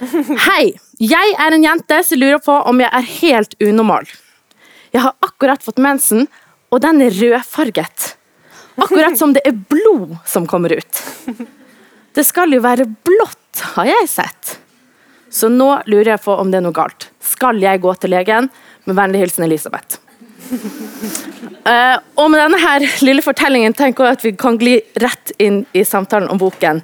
Hei! Jeg er en jente som lurer på om jeg er helt unormal. Jeg har akkurat fått mensen, og den er rødfarget. Akkurat som det er blod som kommer ut. Det skal jo være blått, har jeg sett. Så nå lurer jeg på om det er noe galt. Skal jeg gå til legen? Med vennlig hilsen Elisabeth. Uh, og med denne her lille fortellingen tenker jeg at vi kan gli rett inn i samtalen om boken.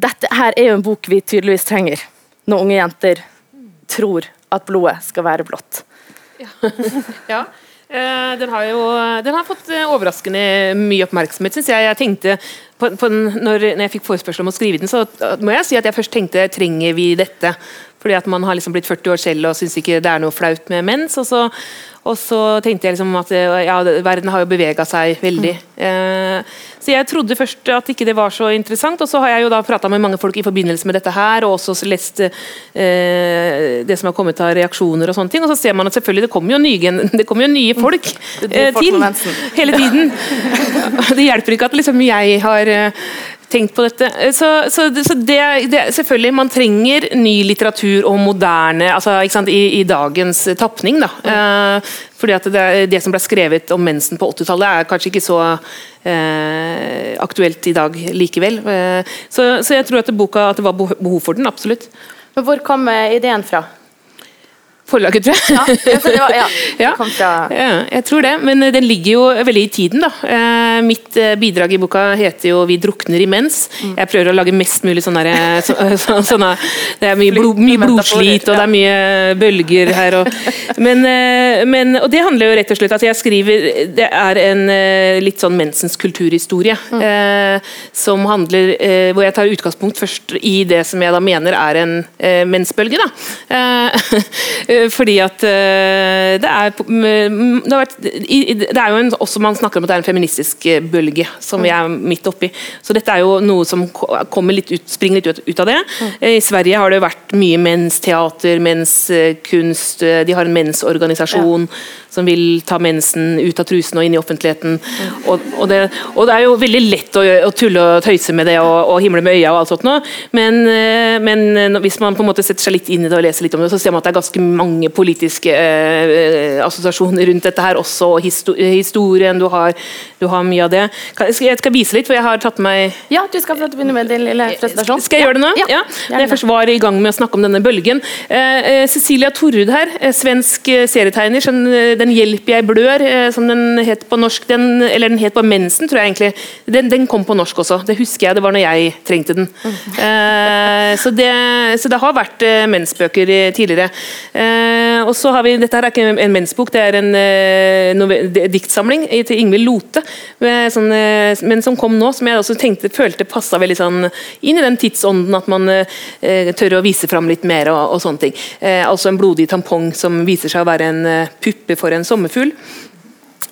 Dette her er jo en bok vi tydeligvis trenger når unge jenter tror at blodet skal være blått. Ja. ja. Uh, den, har jo, den har fått uh, overraskende mye oppmerksomhet, syns jeg. Jeg tenkte på, på den, når, jeg fikk forespørsel om å skrive den, så må jeg si at jeg først tenkte trenger vi dette? Fordi at man har liksom blitt 40 år selv og syns ikke det er noe flaut med mens. Og så, og så tenkte jeg liksom at ja, verden har jo bevega seg veldig. Mm. Eh, så jeg trodde først at ikke det var så interessant, og så har jeg jo da prata med mange folk i forbindelse med dette her, og også lest eh, det som har kommet av reaksjoner og sånne ting. Og så ser man at selvfølgelig det kommer jo nye, det kommer jo nye folk eh, til hele tiden. Det hjelper ikke at liksom jeg har eh, tenkt på dette. Så, så, så det, det, selvfølgelig, man trenger ny litteratur og moderne altså, sant, i, i, dagens tapning. Da. Mm. Eh, fordi at det, det, som ble skrevet om mensen på 80-tallet, er kanskje ikke så eh, aktuelt i dag likevel. Eh, så, så, jeg tror at, boka, at det var behov for den, absolutt. Men Hvor kom eh, ideen fra? Forlaget, tror jeg. Ja, var, ja, ja. ja, jeg tror det. Men eh, den ligger jo veldig i tiden, da. Eh, mitt eh, bidrag i boka heter jo 'Vi drukner imens'. Mm. Jeg prøver å lage mest mulig sånne, så, så, sånne Det er mye, blod, mye blodslit, og det er mye bølger her. Og, men, men, og det handler jo rett og slett at jeg skriver Det er en litt sånn mensens kulturhistorie. Mm. Eh, som handler Hvor jeg tar utgangspunkt først i det som jeg da mener er en eh, mensbølge. da. Eh, fordi at eh, det er, det, vært, det er jo en, også Man snakker om at det er en feministisk eh, bølge som vi er midt oppi. Så dette er jo noe som kommer litt ut, springer litt ut, av det. Mm. I Sverige har det vært mye mensteater, menskunst, de har en mensorganisasjon. Ja som vil ta mensen ut av trusen og inn i offentligheten. Og, og, det, og det, er jo veldig lett å, å, tulle og tøyse med det og, og himle med øya og alt sånt noe, men, eh, men, eh, hvis man på en måte setter seg litt inn i det og leser litt om det, så ser man at det er ganske mange politiske eh, assosiasjoner rundt dette her også, og historien. Du har, du har mye av det. Jeg skal, jeg skal, vise litt, for jeg har tatt meg Ja, du skal få begynne med din lille presentasjon. Skal jeg gjøre det nå? Ja. ja. Når jeg først var i gang med å snakke om denne bølgen. Eh, Cecilia Torrud her, svensk serietegner. Den 'Hjelp, jeg blør', eh, som den het på norsk, den, eller den het på mensen, tror jeg egentlig. Den, den, kom på norsk også. Det husker jeg, det var når jeg trengte den. Uh, så, det, så, det, har vært uh, mensbøker tidligere. Uh, og så har vi, Dette her er ikke en mensbok, det er en diktsamling til Ingvild Lote, sånn, men som kom nå, som jeg også tenkte, følte passa veldig sånn inn i den tidsånden at man tør å vise fram litt mer og, og sånne ting. altså en blodig tampong som viser seg å være en puppe for en sommerfugl.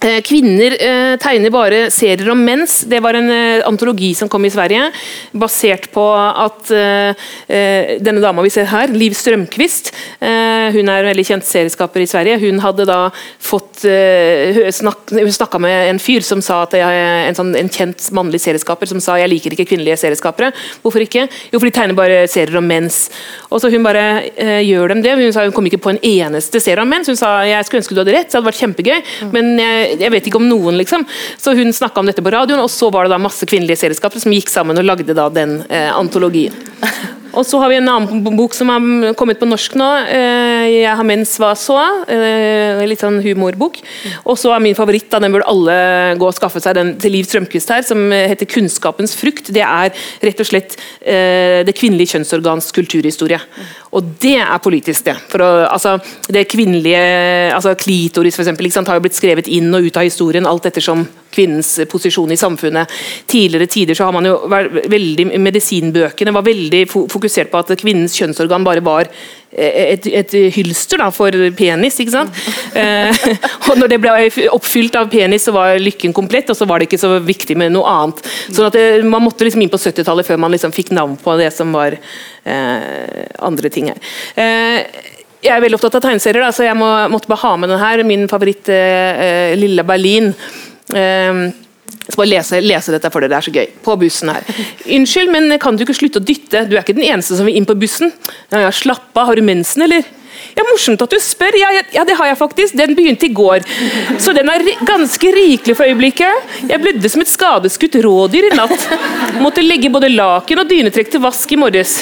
Eh, kvinner eh, tegner bare serier om mens. Det var en eh, antologi som kom i Sverige, basert på at denne dama vi ser her, Liv Strømquist, hun er en veldig kjent serieskaper i Sverige. Hun hadde da fått Hun snakka med en fyr som sa at en, sånn, en kjent mannlig serieskaper som sa jeg liker ikke kvinnelige serieskapere. Hvorfor ikke? Jo, for de tegner bare serier om mens. Og så Hun bare gjør dem det. Hun sa hun kom ikke på en eneste serie om mens. Hun sa jeg skulle ønske du hadde rett, det hadde vært kjempegøy. men jeg jeg vet ikke om noen, liksom. Så hun snakka om dette på radioen, og så var det da masse kvinnelige serieskapere som gikk sammen og lagde da den eh, antologien. Og så har vi en annen bok som har kommet på norsk nå. Eh, 'Jeg har mens hva så'. Eh, litt sånn humorbok. Og så er min favoritt, da, den burde alle gå og skaffe seg, den til Liv Strømquist her, som heter 'Kunnskapens frukt'. Det er rett og slett eh, det kvinnelige kjønnsorgans kulturhistorie. Og det er politisk, det. For å, altså, det kvinnelige altså Klitoris for eksempel, har jo blitt skrevet inn og ut av historien alt ettersom kvinnens posisjon i samfunnet. Tidligere tider så har man jo vært veldig, Medisinbøkene var veldig fokusert på at kvinnens kjønnsorgan bare var et, et hylster da, for penis. ikke sant? eh, og når det ble oppfylt av penis, så var lykken komplett, og så var det ikke så viktig med noe annet. Sånn at det, Man måtte liksom inn på 70-tallet før man liksom fikk navn på det som var eh, andre ting her. Eh, jeg er veldig opptatt av tegneserier, da, så jeg må, måtte bare ha med den her. Min favoritt, eh, eh Lilla Berlin. Ehm, Jeg skal bare lese, lese dette for dere, det er så gøy. På bussen her. Unnskyld, men kan du ikke slutte å dytte? Du er ikke den eneste som vil inn på bussen. Ja, ja, Slapp av, har du mensen, eller? Ja, Morsomt at du spør. Ja, ja, det har jeg faktisk. Den begynte i går. Så den er ganske rikelig for øyeblikket. Jeg blødde som et skadeskutt rådyr i natt. Måtte legge både laken og dynetrekk til vask i morges.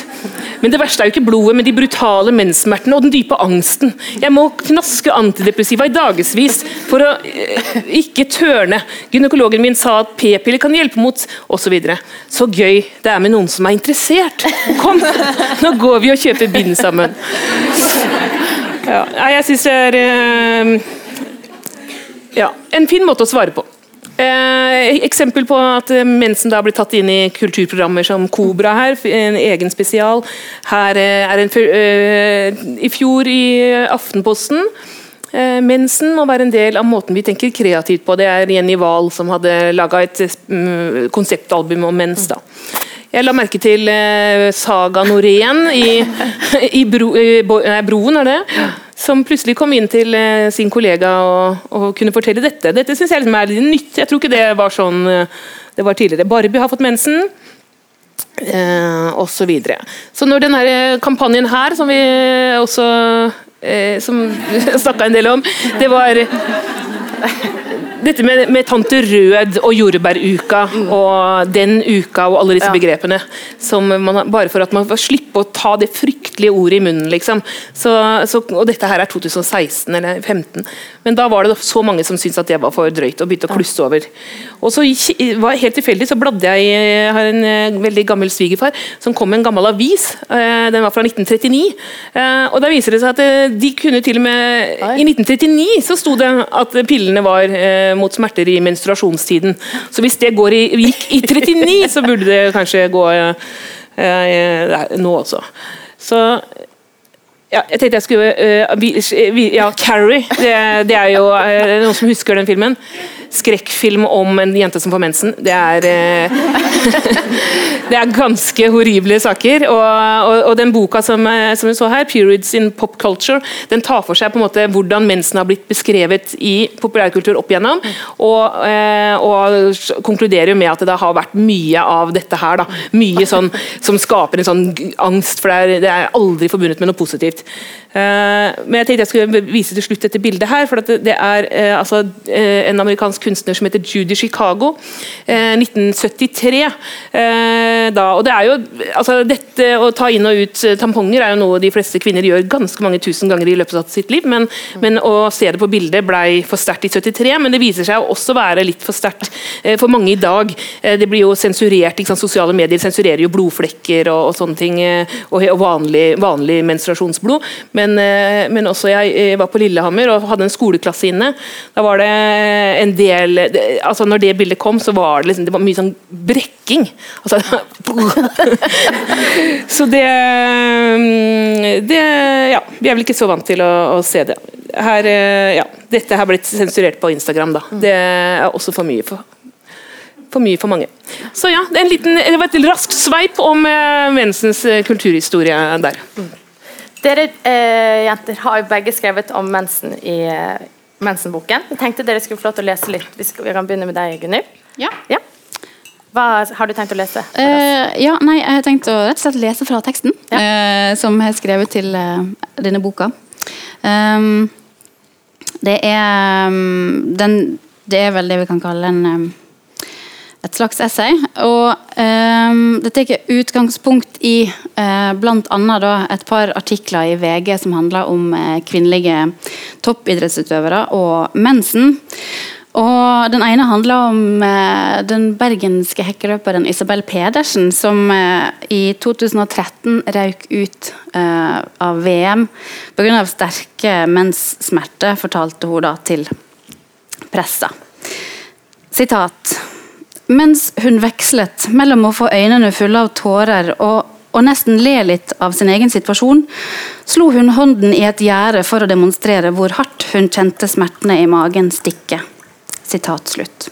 Men det verste er jo ikke blodet, men de brutale menssmertene og den dype angsten. Jeg må knaske antidepressiva i dagevis for å eh, ikke tørne. Gynekologen min sa at p-piller kan hjelpe mot osv. Så, videre. så gøy det er med noen som er interessert. Kom, nå går vi og kjøper bind sammen. Ja, jeg syns det er eh, ja, en fin måte å svare på. Eh, eksempel på at mensen da blir tatt inn i kulturprogrammer som Kobra her, en egen spesial. Her eh, er en eh, I fjor i Aftenposten eh, Mensen må være en del av måten vi tenker kreativt på. Det er Jenny Wahl som hadde laga et mm, konseptalbum om mens. da. Jeg la merke til eh, Saga Norén i, i, bro, i Broen, er det? som plutselig kom inn til eh, sin kollega og, og kunne fortelle dette. Dette syns jeg liksom er litt nytt. Jeg tror ikke det var sånn eh, det var tidligere. Barbie har fått mensen. Eh, og så videre. Så når denne kampanjen her, som vi også eh, som snakka en del om, det var dette med, med, Tante Rød og jordbæruka mm. og den uka og alle disse ja. begrepene. Man, bare for at man får slippe å ta det fryktelige ordet i munnen, liksom. Så, så, og dette her er 2016 eller 2015. Men da var det så mange som syntes at det var for drøyt og begynte å klusse over. Og så var Helt tilfeldig så bladde jeg Jeg har en eh, veldig gammel svigerfar som kom med en gammel avis. Eh, den var fra 1939. Eh, og Da viser det seg at de kunne til og med Oi. I 1939 så sto det at pillene var mot smerter i menstruasjonstiden. Så hvis det i, gikk i 39, så burde det kanskje gå nå også. Så ja, jeg tenkte jeg skulle uh, Ja, Carrie. Det, det, er jo uh, noen som husker den filmen skrekkfilm om en jente som får mensen. Det er, eh, det er ganske horrible saker. Og, og, og den boka som, eh, som, vi så her, 'Periods in Pop Culture', den tar for seg på en måte hvordan mensen har blitt beskrevet i populærkultur opp igjennom, og, eh, og konkluderer med at det har vært mye av dette her. Da. Mye sånn, som skaper en sånn angst, for det er, det er aldri forbundet med noe positivt. Men jeg tenkte jeg skulle vise til slutt dette bildet her, for det er altså, en amerikansk kunstner som heter Judy Chicago. Eh, 1973. Eh, da, og det er jo, altså Dette å ta inn og ut tamponger er jo noe de fleste kvinner gjør ganske mange tusen ganger i løpet av sitt liv, men, men å se det på bildet ble for sterkt i 73. Men det viser seg å også være litt for sterkt eh, for mange i dag. Eh, det blir jo sensurert, ikke sant? Sosiale medier sensurerer jo blodflekker og, og sånne ting, eh, og, og vanlig, vanlig, menstruasjonsblod. Men, eh, men også jeg, jeg var på Lillehammer og hadde en skoleklasse inne. Da var det en del del altså Når det bildet kom, så var det, liksom, det var mye sånn brekking. Altså, så det, mm, det Ja, vi er vel ikke så vant til å, å se det. Her, eh, ja, dette har blitt sensurert på Instagram. da. Det er også for mye for, for mye for mange. Så ja, det, liten, det var et raskt sveip om uh, Vensens uh, kulturhistorie der. Dere eh, jenter har jo begge skrevet om mensen i, Mensen-boken. Jeg tenkte dere skulle få lov til å lese litt. Vi, skal, vi kan begynne med deg, Gunhild. Ja. ja. Hva har du tenkt å lese? Uh, ja, nei, Jeg har tenkt å rett og slett lese fra teksten ja. uh, som jeg har skrevet til uh, denne boka. Um, det er um, den, Det er vel det vi kan kalle en um, et slags essay. Og um, det tar utgangspunkt i uh, bl.a. et par artikler i VG som handler om uh, kvinnelige toppidrettsutøvere og mensen. Og Den ene handler om eh, den bergenske hekkeløperen Isabel Pedersen, som uh, i 2013 røyk ut uh, av VM pga. sterke menssmerter, fortalte hun da til pressa. Sitat mens hun vekslet mellom å få øynene fulle av tårer og, og nesten le litt av sin egen situasjon, slo hun hånden i et gjerde for å demonstrere hvor hardt hun kjente smertene i magen stikke. Sitat slutt.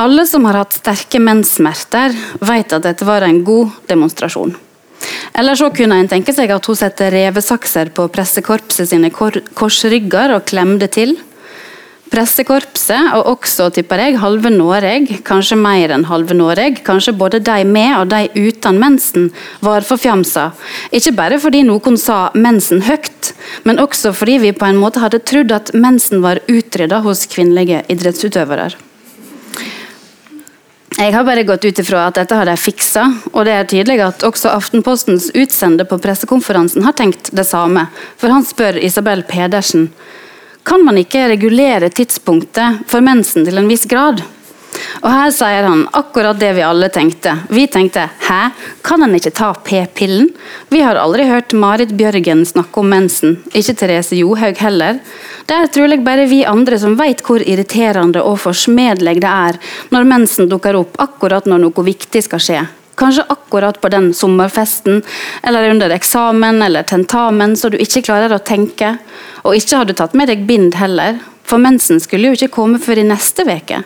Alle som har hatt sterke menssmerter, vet at dette var en god demonstrasjon. Eller så kunne en tenke seg at hun satte revesakser på pressekorpset sine kor korsrygger og klemte til. Pressekorpset, og også tipper jeg, halve Norge, kanskje mer enn halve Norge, kanskje både de med og de uten mensen, var forfjamsa. Ikke bare fordi noen sa mensen høyt, men også fordi vi på en måte hadde trodd at mensen var utrydda hos kvinnelige idrettsutøvere. Jeg har bare gått ut ifra at dette har de fiksa, og det er tydelig at også Aftenpostens utsender på pressekonferansen har tenkt det samme, for han spør Isabel Pedersen kan man ikke regulere tidspunktet for mensen til en viss grad. Og Her sier han akkurat det vi alle tenkte. Vi tenkte 'hæ, kan han ikke ta p-pillen'? Vi har aldri hørt Marit Bjørgen snakke om mensen, ikke Therese Johaug heller. Det er trolig bare vi andre som vet hvor irriterende og forsmedelig det er når mensen dukker opp akkurat når noe viktig skal skje. Kanskje akkurat på den sommerfesten, eller under eksamen eller tentamen, så du ikke klarer å tenke. Og ikke har du tatt med deg bind heller, for mensen skulle jo ikke komme før i neste uke.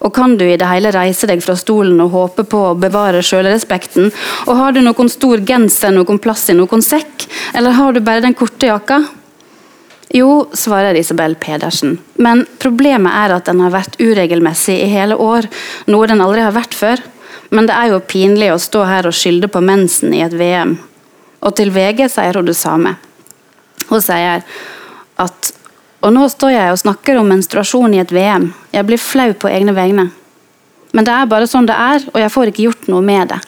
Og kan du i det hele reise deg fra stolen og håpe på å bevare sjølrespekten? Og har du noen stor genser noen plass i noen sekk, eller har du bare den korte jakka? Jo, svarer Isabel Pedersen, men problemet er at den har vært uregelmessig i hele år, noe den aldri har vært før. Men det er jo pinlig å stå her og skylde på mensen i et VM. Og til VG sier hun det samme. Hun sier at og nå står jeg og snakker om menstruasjon i et VM. Jeg blir flau på egne vegne. Men det er bare sånn det er, og jeg får ikke gjort noe med det.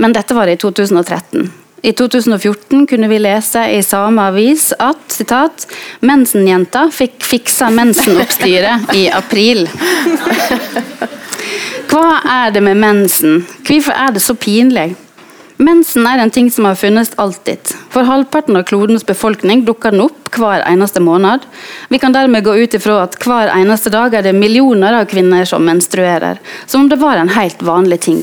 Men dette var i 2013. I 2014 kunne vi lese i samme avis at citat, mensenjenta fikk fiksa mensenoppstyret i april. Hva er det med mensen? Hvorfor er det så pinlig? Mensen er en ting som har funnes alltid. For halvparten av klodens befolkning dukker den opp hver eneste måned. Vi kan dermed gå ut ifra at hver eneste dag er det millioner av kvinner som menstruerer. Som om det var en helt vanlig ting.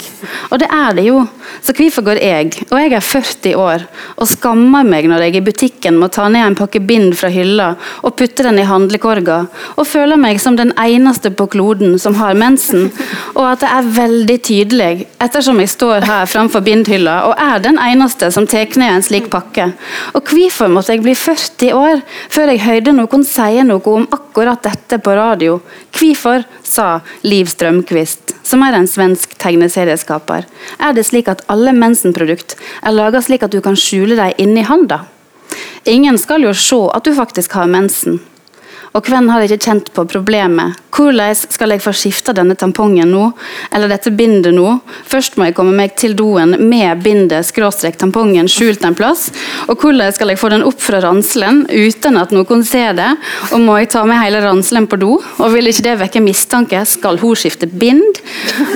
Og det er det jo. Så hvorfor går jeg, og jeg er 40 år, og skammer meg når jeg i butikken må ta ned en pakke bind fra hylla og putte den i handlekorga, og føler meg som den eneste på kloden som har mensen, og at det er veldig tydelig, ettersom jeg står her framfor bindhylla og er den eneste som tar ned en slik pakke. Og hvorfor måtte jeg bli 40 år før jeg hørte noen si noe om akkurat dette på radio? Hvorfor, sa Liv Strømquist, som er en svensk tegneserieskaper. Er det slik at alle mensenprodukt er laga slik at du kan skjule dem inni handa? Ingen skal jo se at du faktisk har mensen. Og hvem har ikke kjent på problemet? Hvordan skal jeg få skifta denne tampongen nå? Eller dette bindet nå? Først må jeg komme meg til doen med bindet skråstrek tampongen skjult en plass. Og hvordan skal jeg få den opp fra ranselen uten at noen ser det? Og må jeg ta med hele ranselen på do? Og vil ikke det vekke mistanke? Skal hun skifte bind?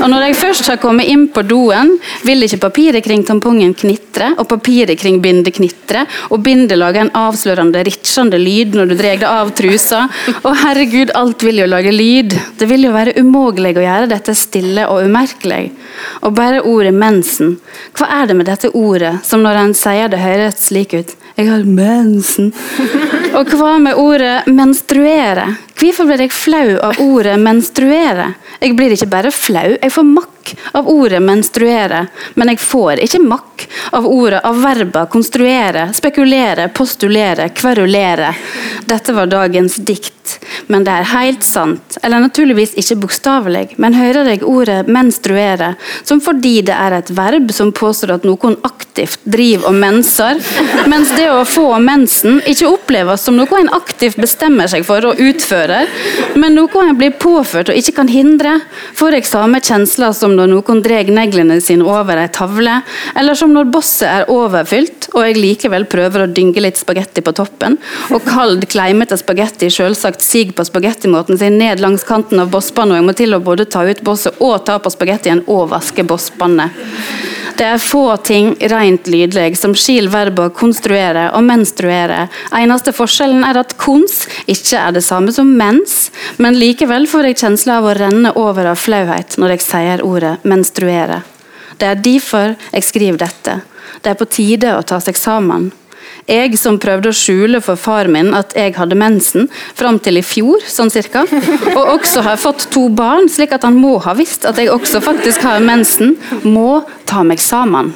Og når jeg først har kommet inn på doen, vil ikke papiret kring tampongen knitre, og papiret kring bindet knitre, og bindet lager en avslørende, ritsjende lyd når du drar det av trusa, å herregud, alt vil jo lage lyd. Det vil jo være umulig å gjøre dette stille og umerkelig. Og bare ordet mensen. Hva er det med dette ordet som når en sier det høres slik ut? Jeg har mensen. Og hva med ordet menstruere? Hvorfor blir jeg flau av ordet menstruere? Jeg blir ikke bare flau, jeg får av ordet menstruere, men jeg får ikke makk av ordet av verba konstruere, spekulere, postulere, kverulere. Dette var dagens dikt, men det er helt sant, eller naturligvis ikke bokstavelig, men hører jeg ordet menstruere, som fordi det er et verb som påstår at noen aktivt driver og menser, mens det å få mensen ikke oppleves som noe en aktivt bestemmer seg for å utføre, men noe en blir påført og ikke kan hindre, får jeg samme kjensler som når noen drar neglene sine over ei tavle, eller som når bosset er overfylt og jeg likevel prøver å dynge litt spagetti på toppen, og kald, kleimete spagetti selvsagt siger på spagettimåten sin ned langs kanten av bosspannet, og jeg må til å både ta ut bosset og ta på spagettien og vaske bosspannet. Det er få ting rent lydlig som skiller verbet konstruere og menstruere. Eneste forskjellen er at kons ikke er det samme som mens, men likevel får jeg kjensle av å renne over av flauhet når jeg sier ordet menstruere. Det er derfor jeg skriver dette. Det er på tide å ta seg sammen. Jeg som prøvde å skjule for far min at jeg hadde mensen fram til i fjor, sånn cirka. Og også har fått to barn, slik at han må ha visst at jeg også faktisk har mensen. Må ta meg sammen.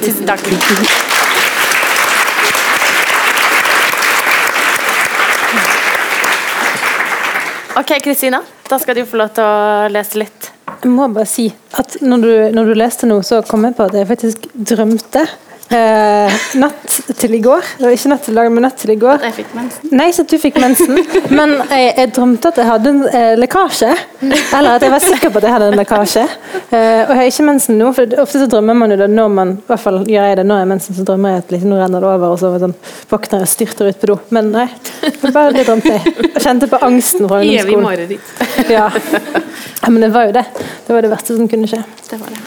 Tusen takk. Ok, Kristina. Da skal du få lov til å lese litt. Jeg må bare si at når du, når du leste noe, så kom jeg på at jeg faktisk drømte Eh, natt til i går. Det var ikke natt til i dag, men natt til i går. At jeg fikk mensen? Nei, så at du fikk mensen. Men jeg, jeg drømte at jeg hadde en eh, lekkasje. Eller at jeg var sikker på at jeg hadde en lekkasje. Eh, og jeg har ikke mensen nå, for ofte så drømmer man jo det når man I hvert fall gjør jeg det når jeg har mensen, så drømmer jeg at liksom, nå renner det over, og så sånn, våkner jeg og styrter ut på do. Men nei, det bare det drømte jeg. Og kjente på angsten fra Evig ungdomsskolen. mareritt. Ja. ja, men det var jo det. Det var det verste som kunne skje. Det var det.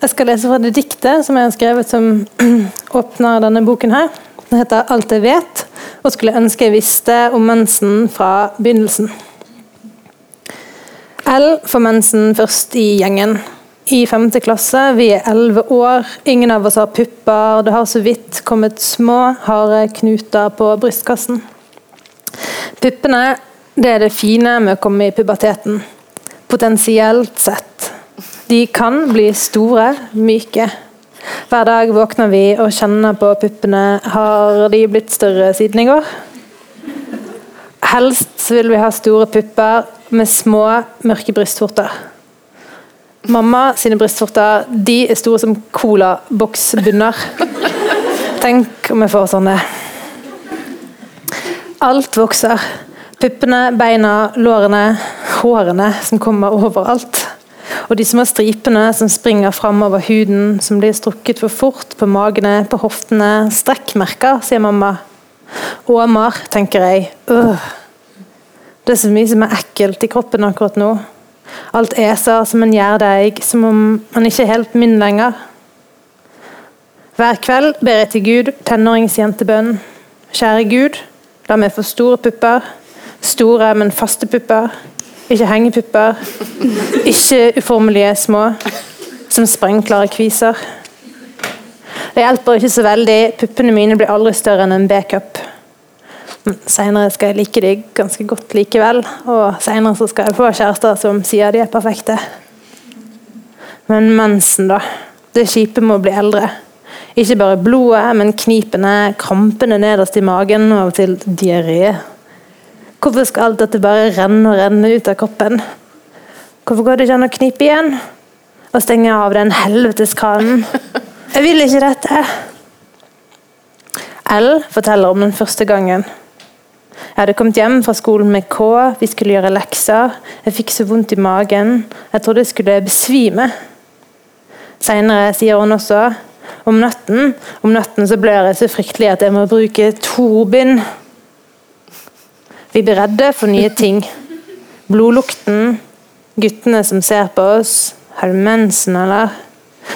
Jeg skal lese fra det diktet som jeg har skrevet som åpner denne boken her. Det heter 'Alt jeg vet', og skulle ønske jeg visste om mensen fra begynnelsen. L får mensen først i gjengen. I femte klasse, vi er elleve år, ingen av oss har pupper, det har så vidt kommet små, harde knuter på brystkassen. Puppene, det er det fine med å komme i puberteten. Potensielt sett. De kan bli store, myke. Hver dag våkner vi og kjenner på puppene. Har de blitt større siden i går? Helst vil vi ha store pupper med små, mørke brystvorter. Mamma sine brystvorter de er store som colaboksbunner. Tenk om jeg får sånne. Alt vokser. Puppene, beina, lårene, hårene som kommer overalt. Og de små stripene som springer fram over huden, som blir strukket for fort på magene, på hoftene. Strekkmerker, sier mamma. Åmer, tenker jeg. Øh. Det er så mye som er ekkelt i kroppen akkurat nå. Alt eser som en gjærdeig, som om man ikke er helt min lenger. Hver kveld ber jeg til Gud tenåringsjentebønn. Kjære Gud, la meg få store pupper. Store, men faste pupper. Ikke hengepupper. Ikke uformelige små, som sprengklare kviser. Det hjelper ikke så veldig. Puppene mine blir aldri større enn en B-cup. Seinere skal jeg like de ganske godt likevel, og seinere skal jeg få kjærester som sier de er perfekte. Men mensen, da. Det kjipe med å bli eldre. Ikke bare blodet, men knipene, krampene nederst i magen og til diaré. Hvorfor skal alt dette bare renne og renne ut av kroppen? Hvorfor går det ikke an å knipe igjen? Og stenge av den helvetes kranen? Jeg vil ikke dette. L forteller om den første gangen. Jeg hadde kommet hjem fra skolen med K, vi skulle gjøre lekser. Jeg fikk så vondt i magen. Jeg trodde jeg skulle besvime. Seinere sier hun også om natten Om natten så blør jeg så fryktelig at jeg må bruke Torbind. Vi blir redde for nye ting. Blodlukten, guttene som ser på oss. Har du mensen, eller?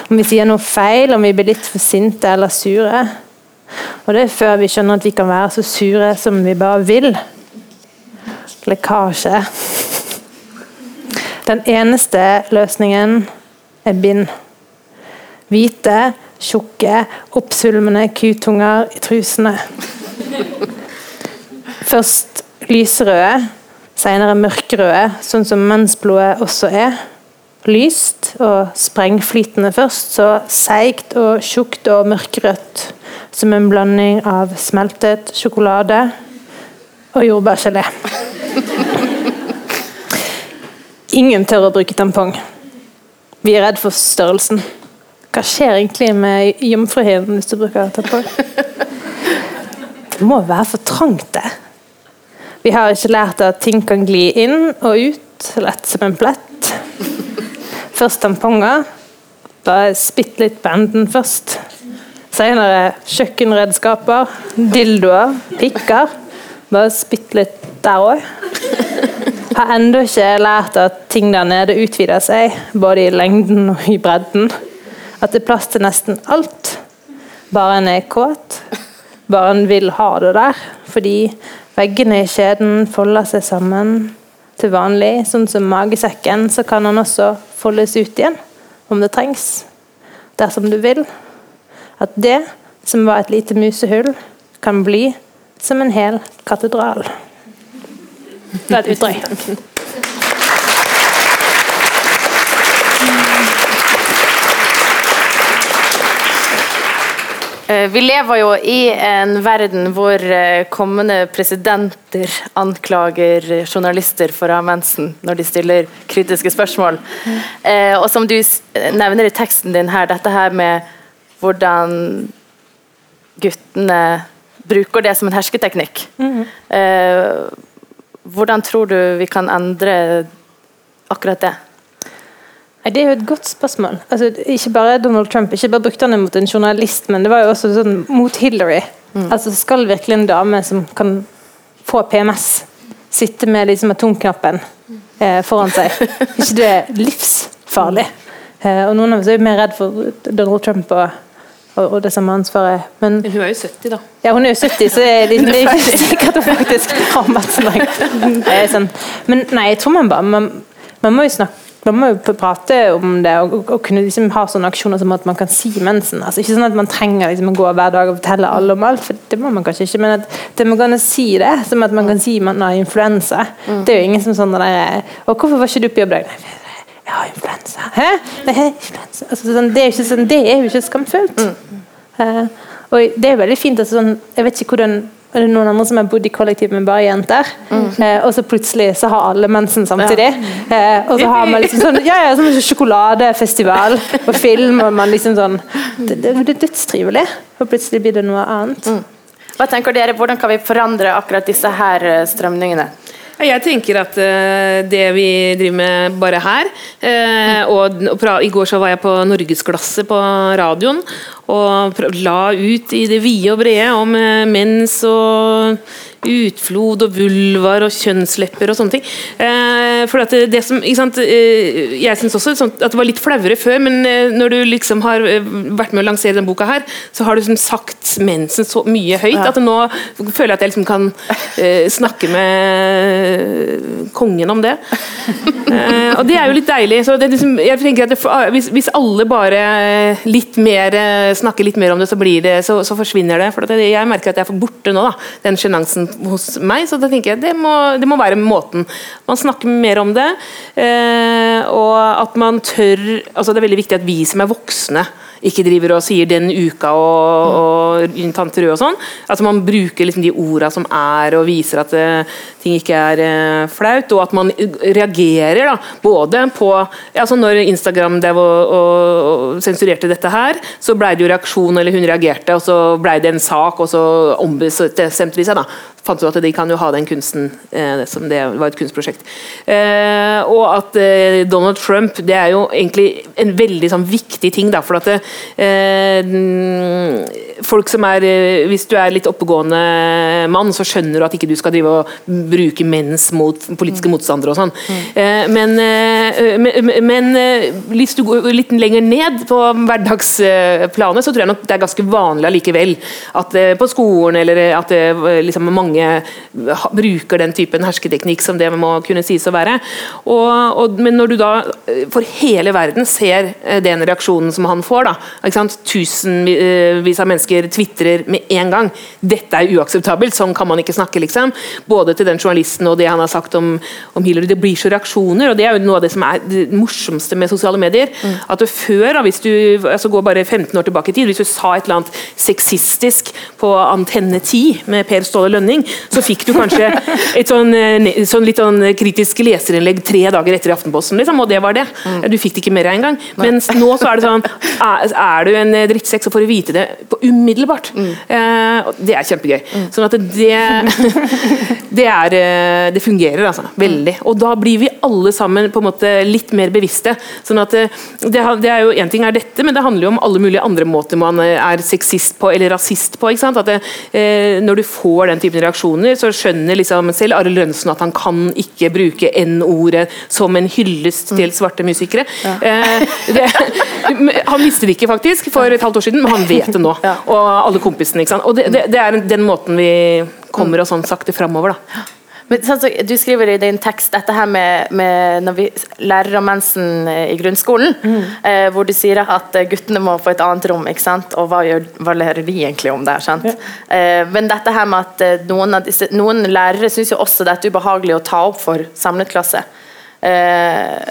Om vi sier noe feil, om vi blir litt for sinte eller sure. Og det er før vi skjønner at vi kan være så sure som vi bare vil. Lekkasje. Den eneste løsningen er bind. Hvite, tjukke, oppsvulmende kutunger i trusene. Først lyserøde, senere mørkerøde, sånn som mensblodet også er. Lyst og sprengflytende først, så seigt og tjukt og mørkerødt. Som en blanding av smeltet sjokolade og jordbærgelé. Ingen tør å bruke tampong. Vi er redd for størrelsen. Hva skjer egentlig med jomfruhinnen hvis du bruker tampong? Det må være for trangt, det. Vi har ikke lært at ting kan gli inn og ut, lett som en plett. Først tamponger. Bare spytt litt på enden først. Senere kjøkkenredskaper, dildoer, pikker. Bare spytt litt der òg. Har ennå ikke lært at ting der nede utvider seg, både i lengden og i bredden. At det er plass til nesten alt. Bare en er kåt. Bare en vil ha det der. Fordi veggene i skjeden folder seg sammen til vanlig. Sånn som magesekken, så kan den også foldes ut igjen om det trengs. Dersom du vil. At det som var et lite musehull, kan bli som en hel katedral. Det er et utdrag. Vi lever jo i en verden hvor eh, kommende presidenter anklager journalister for å ha mensen når de stiller kritiske spørsmål. Eh, og som du nevner i teksten din her, dette her med hvordan guttene bruker det som en hersketeknikk. Eh, hvordan tror du vi kan endre akkurat det? Det er jo et godt spørsmål. Altså, ikke bare Donald Trump ikke bare brukte han det mot en journalist, men det var jo også sånn mot Hillary. Altså, Skal virkelig en dame som kan få PMS, sitte med liksom atomknappen eh, foran seg? ikke det er livsfarlig? Eh, og Noen av oss er jo mer redd for Donald Trump og, og, og det samme ansvaret. Men Men hun er jo 70, da. ja, hun er jo 70, så det er, det, det er ikke sikkert hun faktisk har vært så er sånn. Men nei, jeg tror man bare Man, man må jo snakke man må jo prate om det og, og, og kunne liksom ha sånne aksjoner som at man kan si mensen. Altså Ikke sånn at man trenger liksom å gå hver dag og fortelle alle om alt, for det må man kanskje ikke. Men at det må gå si det, som at man kan si man har influensa. Det er jo ingen som sånn der Og hvorfor var ikke du på jobb i dag? Nei, jeg har influensa. Hæ? Nei, influensa. Altså, sånn, det, er sånn, det er jo ikke skamfullt. Eh, og det er veldig fint at sånn, Jeg vet ikke hvordan er det er noen andre som har bodd i kollektiv med bare jenter? Eh, og så plutselig så har alle mensen samtidig. Eh, og så har man liksom sånn ja, ja, sånn sjokoladefestival og film, og man liksom sånn Det, det, det er dødstrivelig. Og plutselig blir det noe annet. Hva tenker dere, Hvordan kan vi forandre akkurat disse her eh, strømningene? Jeg tenker at eh, det vi driver med bare her eh, og, og I går så var jeg på Norgesglasset på radioen og la ut i det vide og brede om eh, mens og utflod og vulvar og kjønnslepper og sånne ting. Eh, for at det, som, ikke sant, eh, Jeg syns også sånn, at det var litt flauere før, men når du liksom har vært med å lansere denne boka her, så har du liksom sagt mensen så mye høyt at nå føler jeg at jeg liksom kan snakke med kongen om det. Og det er jo litt deilig. Så det, liksom, jeg tenker at det, hvis, hvis alle bare litt mer snakker litt mer om det, så, det, så, så forsvinner det. For jeg merker at jeg er borte nå, da, den sjenansen hos meg. Så da tenker jeg det må, det må være måten. Man snakker mer om det, eh, og at man tør altså Det er veldig viktig at vi som er voksne, ikke driver og sier 'den uka' og, og tante Rød og sånn. At man bruker liksom de orda som er, og viser at uh, ting ikke er uh, flaut. Og at man reagerer da, både på altså Når Instagram og, og, sensurerte dette her, så ble det jo reaksjon, eller hun reagerte, og så ble det en sak, og så ombestemte de seg. da fant ut at de kan jo ha den kunsten eh, som det var et kunstprosjekt. Eh, og at eh, Donald Trump det er jo egentlig en veldig sånn, viktig ting. Da, for at det, eh, mm, folk som er eh, Hvis du er litt oppegående mann, så skjønner du at ikke du skal drive og bruke mens mot politiske motstandere og sånn. Eh, men, eh, men, men eh, hvis du går litt lenger ned på hverdagsplanet, så tror jeg nok det er ganske vanlig allikevel at eh, på skolen eller at eh, liksom mange bruker den typen hersketeknikk som det må kunne sies å være. Og, og, men når du da eh, for hele verden ser eh, den reaksjonen som han får, da? Tusenvis av mennesker tvitrer med en gang dette er uakseptabelt, sånn kan man ikke snakke. liksom. Både til den journalisten og det han har sagt om, om Hillary. Det blir så reaksjoner, og det er jo noe av det som er det morsomste med sosiale medier. At du før, hvis du altså går bare 15 år tilbake i tid, hvis du sa et eller annet sexistisk på Antenne 10 med Per Ståle Lønning, så fikk du kanskje et sånn, eh, sånn litt sånn kritisk leserinnlegg tre dager etter i Aftenposten, liksom, og det var det. Du fikk det ikke mer engang. Mens nå så er det sånn Er, du en eh, drittsekk, så får du vite det på umiddelbart. Eh, det er kjempegøy. Sånn at det det, er, eh, det fungerer altså, veldig. Og da blir vi alle sammen på en måte litt mer bevisste. Sånn at eh, det, det er jo En ting er dette, men det handler jo om alle mulige andre måter man er sexist på eller rasist på. ikke sant? At det, eh, Når du får den typen reaksjoner, så skjønner liksom selv Arild Lønnsen at han kan ikke bruke N-ordet som en hyllest til svarte musikere. Eh, det, han visste det ikke faktisk for et halvt år siden, men han vet det nå. Og alle kompisene. Og det, det, det er den måten vi kommer oss sånn sakte framover. da. Men, sånn, så, du skriver i din tekst dette her med, med når vi lærer om mensen eh, i grunnskolen, eh, hvor du sier at eh, guttene må få et annet rom, ikke sant? og hva, gjør, hva lærer de egentlig om det? sant? Eh, men dette her med at eh, noen, av disse, noen lærere syns jo også det er ubehagelig å ta opp for samlet klasse. Eh,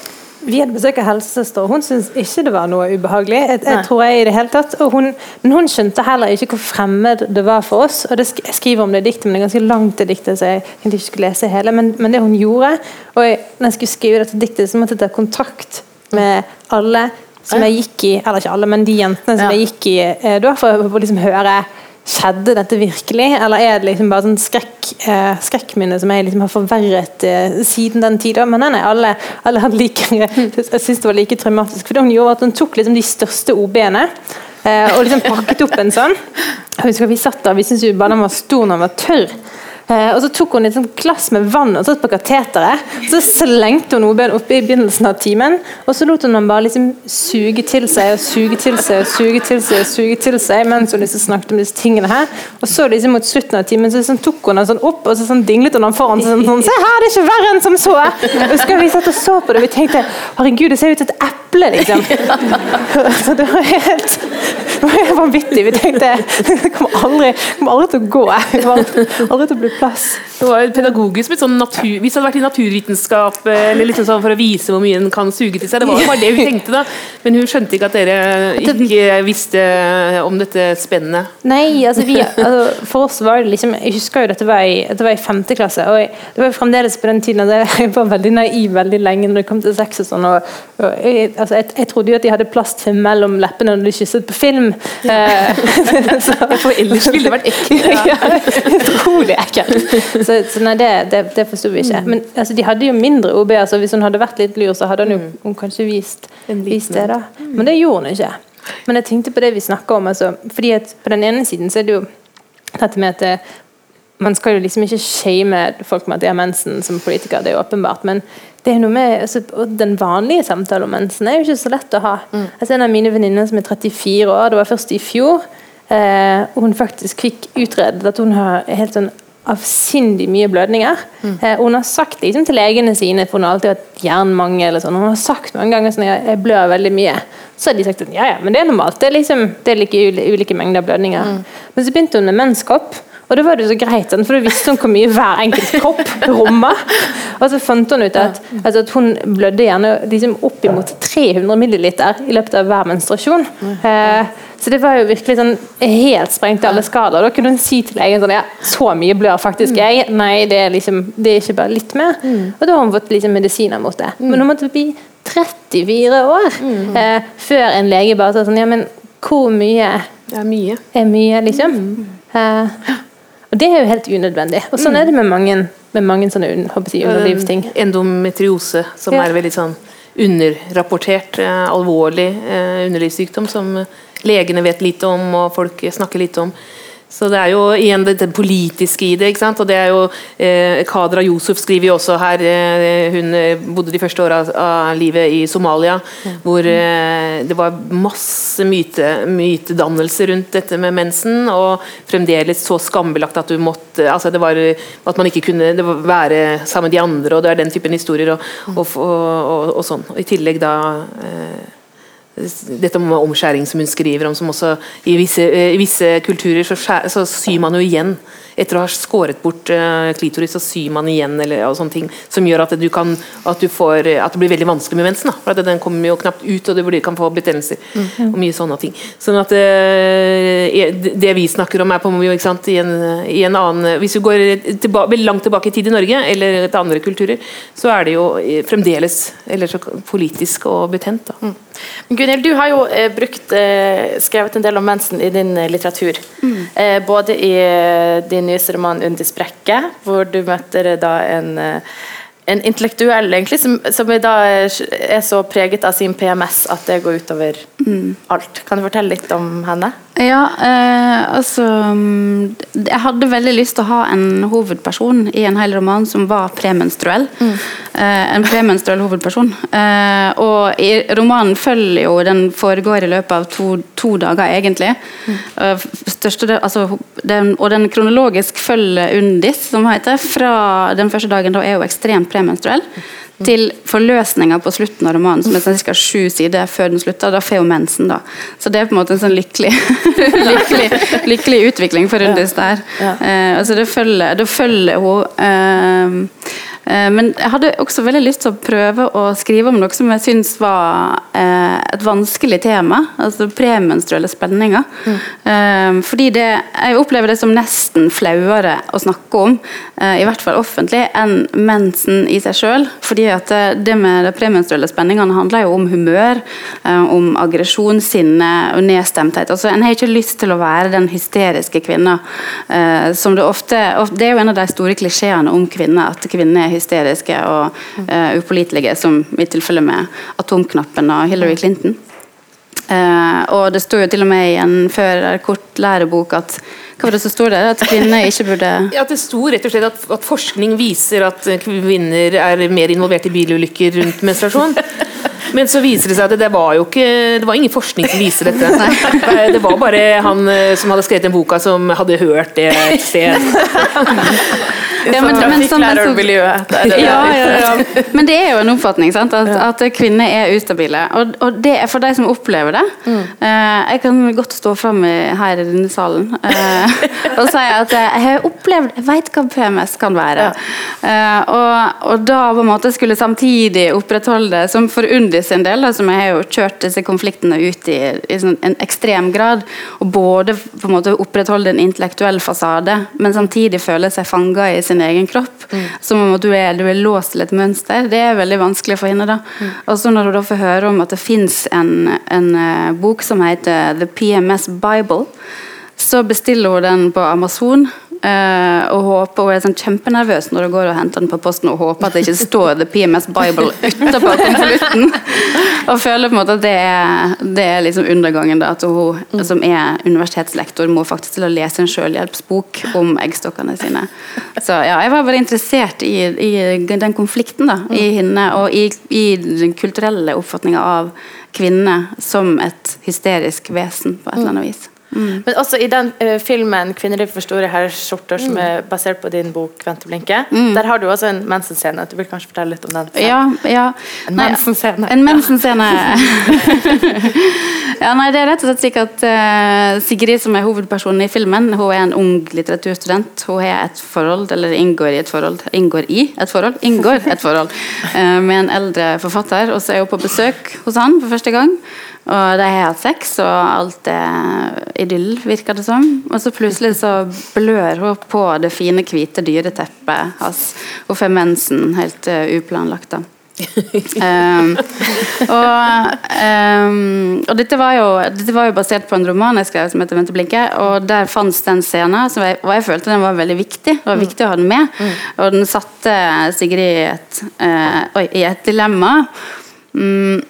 vi hadde besøk av helsesøster, og hun syntes ikke det var noe ubehagelig. Jeg, jeg tror jeg i det hele tatt, hun, Men hun skjønte heller ikke hvor fremmed det var for oss. og det sk Jeg skriver om det i diktet, men det er ganske langt det diktet, så jeg kunne ikke skulle lese hele. Men, men det hun gjorde og jeg, Når jeg skulle skrive dette diktet, så måtte jeg ta kontakt med alle som jeg gikk i Eller ikke alle, men de jentene som Ja. jeg gikk i eh, da, for å liksom høre Skjedde dette virkelig, eller er det liksom bare sånn skrekk, eh, skrekkminne som jeg liksom har forverret eh, siden den tid? Men nei, nei, alle, alle hadde like Jeg syns det var like traumatisk. For det hun gjorde at hun tok liksom de største OB-ene eh, og liksom pakket opp en sånn. Jeg husker Vi satt der, vi syntes jo bare den var stor når den var tørr. Eh, og Så tok hun et glass med vann og satt på kateteret. Så slengte hun OB-en oppe i begynnelsen av timen, og så lot hun den bare liksom suge til seg og suge til seg og suge til seg og suge til seg mens hun liksom snakket om disse tingene her. Og så liksom mot slutten av timen så liksom tok hun den sånn opp og så sånn dinglet hun den foran seg. Sånn, sånn, Se her, det er ikke verre enn som så! Og så vi satt og så på det, og vi tenkte herregud, det ser ut som et eple, liksom. Så det var helt, det var vanvittig. Vi tenkte det kommer aldri, kommer aldri til å gå. Det kommer aldri til å bli plass. Det var pedagogisk med sånn natur, Hvis det hadde vært i naturvitenskap, eh, eller liksom sånn for å vise hvor mye den kan suge til seg Det var jo bare det hun tenkte, da. Men hun skjønte ikke at dere ikke visste om dette spennet. Nei, altså, vi, altså for oss var det liksom Jeg husker jo dette var i, dette var i femte klasse, og jeg, det var jo fremdeles på den tiden at jeg var veldig naiv veldig lenge når det kom til sex og sånn. Og, og jeg, altså, jeg, jeg trodde jo at de hadde plastfilm mellom leppene når de kysset på film. Ja. så, For ellers ville det vært ekkelt. ja, utrolig ekkelt. Så, så nei, det, det, det forsto vi ikke. Men altså, de hadde jo mindre OB. Altså, hvis hun hadde vært litt lur, så hadde hun jo hun kanskje vist, vist det. da. Men det gjorde hun ikke. Men jeg tenkte på det vi snakka om. Altså, fordi at På den ene siden så er det jo dette med at det, man skal jo liksom ikke shame folk med at de har mensen som politiker, det er jo åpenbart. Men det er noe med, altså, den vanlige samtalen om mensen er jo ikke så lett å ha. Altså, en av mine venninner som er 34 år, det var først i fjor, eh, hun faktisk fikk utredet at hun har helt sånn avsindig mye blødninger. Eh, hun har sagt liksom til legene sine, for hun har alltid hatt jernmangel. Eller sånn. Hun har sagt mange ganger sånn, jeg, blør veldig mye. Så har de sagt at ja, ja, men det er normalt. Det er, liksom, det er like ulike mengder blødninger. Men så begynte hun med menskopp. Og da var det så greit, for da visste hun hvor mye hver enkelt kropp romma. Og så fant hun ut at, altså at hun blødde gjerne liksom oppimot 300 milliliter i løpet av hver menstruasjon. Eh, så det var jo virkelig sånn helt sprengt alle skader. Da kunne hun si til legen sånn ja, så mye blør faktisk jeg. Nei, det er liksom, det er ikke bare litt mer. Og da har hun fått liksom medisiner mot det. Men hun måtte bli 34 år eh, før en lege bare sa sånn ja, men hvor mye er mye. er mye, liksom. Eh, og det er jo helt unødvendig. Og sånn er det med mange, med mange sånne jeg, underlivsting. Endometriose, som Ja. er veldig sånn underrapportert, eh, alvorlig eh, underlivssykdom som legene vet lite om og folk snakker lite om. Så det er jo igjen det, det politiske i det. ikke sant? Og det er jo eh, Kadra Yusuf skriver jo også her eh, Hun eh, bodde de første åra av livet i Somalia, hvor eh, det var masse myte, mytedannelse rundt dette med mensen, og fremdeles så skambelagt at du måtte altså det var At man ikke kunne det var være sammen med de andre, og det er den typen historier. og, og, og, og, sånn. I tillegg da eh, dette med omskjæring som hun skriver om, som også i visse, eh, i visse kulturer så, skjæ, så syr man jo igjen. Etter å ha skåret bort uh, klitoris, så syr man igjen, eller, og sånne ting, som gjør at, du kan, at, du får, at det blir veldig vanskelig med mensen. Da, for at Den kommer jo knapt ut, og du kan få betennelser. og mye sånne ting. Sånn at uh, Det vi snakker om, er på ikke sant, i, en, i en annen Hvis vi går tilba, langt tilbake i tid i Norge, eller til andre kulturer, så er det jo fremdeles eller så politisk og betent. da. Gunhild, du har jo eh, brukt, eh, skrevet en del om mensen i din eh, litteratur. Eh, både i din nyeste roman 'Under sprekket', hvor du møter da en, en intellektuell egentlig, som, som er, så preget av sin PMS at det går utover alt. Kan du fortelle litt om henne? Ja, eh, altså mm, Jeg hadde veldig lyst til å ha en hovedperson i en hel roman som var premenstruell. Eh, en premenstruell hovedperson. Eh, og i romanen følger jo Den foregår i løpet av to, to dager, egentlig. Eh, største altså, den, og den kronologisk følger Undis, som heter, fra den første dagen. Da er hun ekstremt premenstruell. Til forløsninga på slutten av romanen, som er sånn ca. sju sider før den slutter. Da får hun mensen, da. Så det er på en måte en sånn lykkelig, lykkelig, lykkelig utvikling for Rundis der. Ja. Eh, altså det følger, det følger hun Eh, men jeg hadde også veldig lyst til å prøve å skrive om noe som jeg syns var eh, et vanskelig tema. Altså premenstruelle spenninger. Mm. Eh, fordi det, jeg opplever det som nesten flauere å snakke om, eh, i hvert fall offentlig, enn mensen i seg sjøl. Fordi at det, med de premenstruelle spenningene handler jo om humør, eh, om aggresjon, sinne og nedstemthet. Altså, en har ikke lyst til å være den hysteriske kvinna eh, som det ofte Det er jo en av de store klisjeene om kvinner, at kvinner er hysteriske og uh, upålitelige, som i tilfelle med atomknappen og Hillary Clinton. Uh, og det sto jo til og med i en før kort lærebok at hva var det som sto der? At kvinner ikke burde Ja, Det sto rett og slett at, at, forskning viser at kvinner er mer involvert i bilulykker rundt menstruasjon. Men så viser det seg at det var jo ikke Det var ingen forskning som viser dette. Nei. Det var bare han eh, som hadde skrevet den boka, som hadde hørt det et sted. Ja, men, men, sånn, ja, ja. Men det er jo en oppfatning, sant? At, at kvinner er ustabile. Og, og, det er for de som opplever det. Mm. Uh, jeg kan godt stå fram her i denne salen uh, og si at jeg har opplevd Jeg vet hva PMS kan være. Uh, og, og, da på en måte skulle samtidig opprettholde det, som for Undi sin del, da, som jeg har jo kjørt disse konfliktene ut i, i sånn en ekstrem grad, og både på en måte opprettholde en intellektuell fasade, men samtidig føle seg fanga i sin egen kropp. Mm. Som om du er, du er, låst til et mønster. Det er veldig vanskelig for henne. da. Mm. Og så når du da får høre om at det fins en, en uh, bok som heter The PMS Bible, så bestiller hun den på Amazon. Uh, og håper, hun er sånn kjempenervøs når hun går og henter den på posten og håper at det ikke står The PMS Bible utapå konvolutten. og føler på en måte at det er, det er liksom undergangen. da, At hun mm. som er universitetslektor må faktisk til å lese en selvhjelpsbok om eggstokkene sine. Så ja, jeg var bare interessert i, i den konflikten da, i mm. henne, og i, i den kulturelle oppfatninga av kvinne som et hysterisk vesen på et eller annet vis. Mm. Men også i den uh, filmen 'Kvinner for store herreskjorter', som mm. er basert på din bok 'Vente blinke', mm. der har du også en mensenscene. Du vil kanskje fortelle litt om den? Ja, ja. En mensenscene. En mensenscene. ja, nei, det er rett og slett slik at uh, Sigrid, som er hovedpersonen i filmen, hun er en ung litteraturstudent. Hun har et forhold, eller inngår i et forhold, inngår i et forhold, inngår et forhold uh, med en eldre forfatter, og så er hun på besøk hos han for første gang. Og de har hatt sex, og alt er idyll, virker det som. Og så plutselig så blør hun på det fine, hvite dyreteppet hans. Hun får mensen helt uh, uplanlagt. da. um, og, um, og dette, var jo, dette var jo basert på en roman jeg skrev som heter 'Vente blinke'. Og der fantes den scenen, som jeg, og jeg følte den var veldig viktig. Det var viktig å ha den med. Mm. Og den satte Sigrid i et, uh, oi, i et dilemma. Um,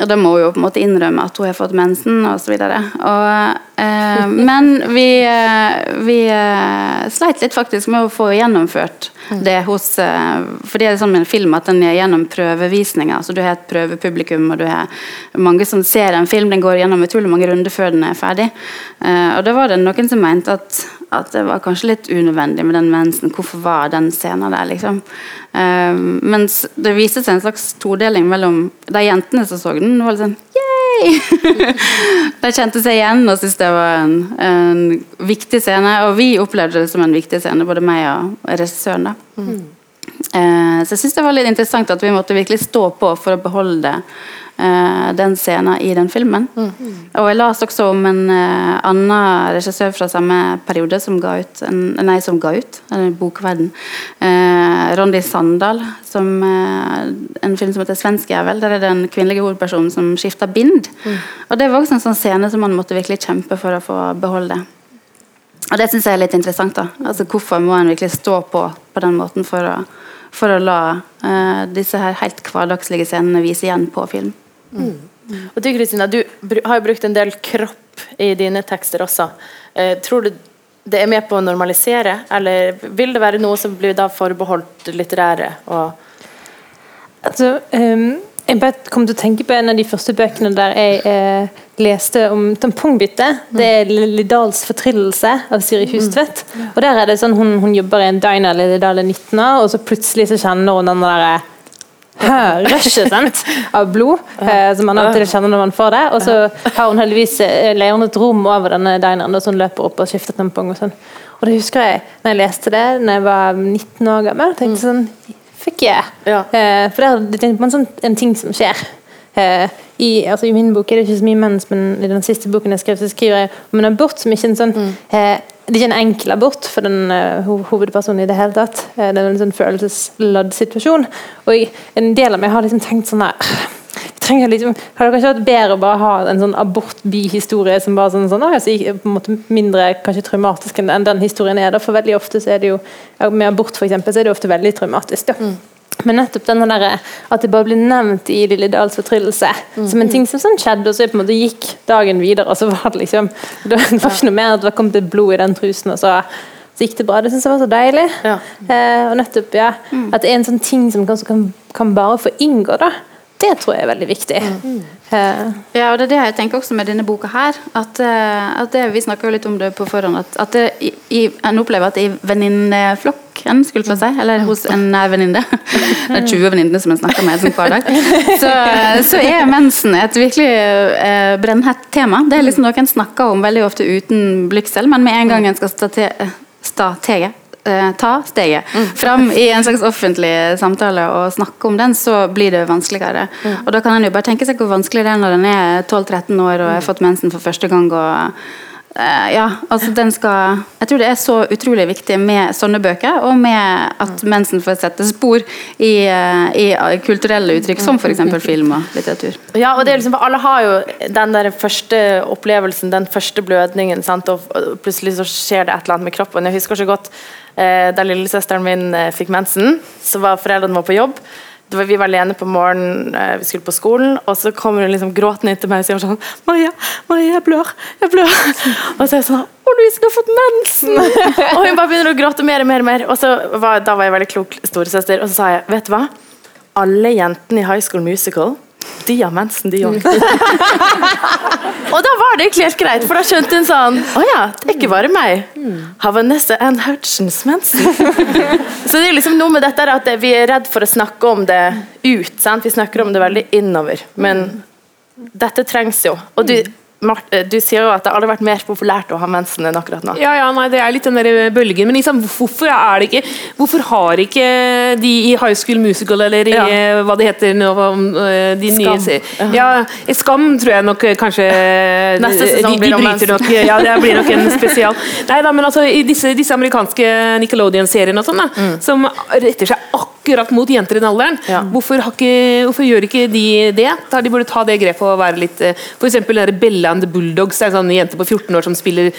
og da må hun jo på en måte innrømme at hun har fått mensen osv. Eh, men vi, eh, vi eh, sleit litt faktisk med å få gjennomført det hos eh, For det er sånn med en film at den er gjennom prøvevisninger. altså Du har et prøvepublikum, og du har mange som ser en film. Den går gjennom utrolig mange runder før den er ferdig. Eh, og da var det noen som mente at, at det var kanskje litt unødvendig med den mensen. Hvorfor var den scenen der, liksom? Uh, mens det viste seg en slags todeling mellom de jentene som så den. var litt sånn Yay! de kjente seg igjen og syntes det var en, en, viktig scene. Og vi opplevde det som en viktig scene, både meg og regissøren. da Mm. Uh, så jeg syns det var litt interessant at vi måtte virkelig stå på for å beholde uh, den scenen i den filmen. Mm. Og jeg leste også om en uh, annen regissør fra samme periode som ga ut en, nei, som ga ut, en bokverden. Rondi Sandal, som en film som heter 'Svensk jævel'. Der er det en kvinnelig hovedperson som skifter bind. Mm. Og det var også en sånn scene som man måtte virkelig kjempe for å få beholde. Og det syns jeg er litt interessant. da. Altså Hvorfor må en virkelig stå på på den måten for å, for å la uh, disse her helt hverdagslige scenene vise igjen på film? Mm. Og du Kristina, du har jo brukt en del kropp i dine tekster også. Uh, tror du det er med på å normalisere, eller vil det være noe som blir da forbeholdt litterære? altså, um, jeg bare kom til å tenke på en av de første bøkene der jeg eh, leste om tampongbytte. Det er Lillidals fortryllelse av Siri mm. Hustvedt. Og der er det sånn Hun, hun jobber i en diner i Lillidal 19 år, og så plutselig så kjenner hun den der rushet av blod, eh, som man alltid kjenner når man får det. Og så har hun heldigvis eh, leier et rom over denne dineren, så hun løper opp og skifter tampong. Og sånn. Og det husker jeg når jeg leste det når jeg var 19 år gammel. tenkte sånn fuck yeah. Ja. Eh, for det er, det er sånn, en ting som skjer. Eh, i, altså, I min bok er det ikke så mye mens, men i den siste boken jeg skrev, så skriver jeg om en abort som ikke er en sånn eh, Det er ikke en enkel abort for den uh, hovedpersonen i det hele tatt. Det er en sånn følelsesladd situasjon. Og jeg, en del av meg har liksom tenkt sånn her jeg liksom, Hadde det kanskje vært bedre å bare ha en sånn abort-bi-historie som bare sånn, sånn altså, på en måte mindre kanskje traumatisk enn den historien er. da, For veldig ofte så er det jo Med abort for eksempel, så er det ofte veldig traumatisk. da. Men nettopp denne der, at det bare blir nevnt i Lille Dals fortryllelse som en ting som sånn skjedde, og så på en måte gikk dagen videre, og så var det liksom Det var ikke noe mer at det kommet et blod i den trusen, og så, så gikk det bra. Det syns jeg var så deilig. Ja. Eh, og nettopp, ja, At det er en sånn ting som kanskje kan, kan bare få inngå, da. Det tror jeg er veldig viktig. Eh, Ja, og det er det jeg tenker også med denne boka her. At, eh, at det, Vi snakka jo litt om det på forhånd. At, at det, i, en opplever at i venninneflokken, skulle jeg si, eller hos en venninne Det er 20 venninner som en snakker med som hver dag. Så, så er mensen et virkelig eh, brennhett tema. Det er liksom noe en snakker om veldig ofte uten blygsel, men med en gang en skal eh, ta steget fram i en slags offentlig samtale og snakke om den, så blir det vanskeligere. Og Da kan en jo bare tenke seg hvor vanskelig det er når en er 12-13 år og har fått mensen for første gang. og eh, ja, altså den skal Jeg tror det er så utrolig viktig med sånne bøker, og med at mensen får sette spor i, uh, i kulturelle uttrykk, som f.eks. film og litteratur. Ja, og det er liksom, Alle har jo den der første opplevelsen, den første blødningen, sant? og plutselig så skjer det et eller annet med kroppen. Jeg husker så godt uh, da lillesøsteren min eh, fikk mensen, så var foreldrene våre på jobb. Var, vi var alene på morgenen, eh, vi skulle på skolen, og så kommer hun liksom gråtende inn til meg og sier sånn Maria, Maria, jeg blør, jeg blør. Og så er jeg sånn Å, Louise, du har fått mensen! og hun bare begynner å gråte mer og mer og mer. Og så var, da var jeg veldig klok storesøster, og så sa jeg, vet du hva? Alle jentene i High School Musical de har mensen, de òg. og da var det egentlig helt greit, for da skjønte hun sånn Å ja, det er ikke bare meg. Har Vanessa Ann Hutchins mensen? Så det er liksom noe med dette at vi er redd for å snakke om det ut. Sant? Vi snakker om det veldig innover. Men dette trengs jo. Og du, du sier jo at det aldri vært mer populært å ha mensen enn akkurat nå. Ja, ja, nei, det er litt den der bølgen. Men liksom, hvorfor er det ikke Hvorfor har ikke de i High School Musical eller i Ja. eh, hva det heter nå eh, de Skam. nye Ja, i Skam tror jeg nok eh, kanskje Neste sesong de, blir de om bryter nok Ja, det blir nok en spesial. Nei da, men altså i disse, disse amerikanske Nickelodeon-seriene og sånn, mm. som retter seg akkurat mot jenter i den alderen, Ja. hvorfor, ikke, hvorfor gjør ikke de det? Da de burde ta det grepet og være litt F.eks. Den der Bella and the Bulldogs, det er en sånn jente på 14 år som spiller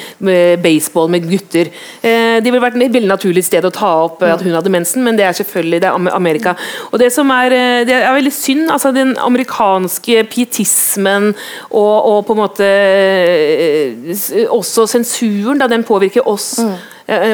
baseball med gutter. Eh, Det ville vært et veldig naturlig sted å ta opp eh, at hun hadde mensen, men det er selvfølgelig det er Amerika. Og det som er, eh, det er veldig synd, altså den amerikanske pietismen og, og på en måte eh, også sensuren, da den påvirker oss. Eh,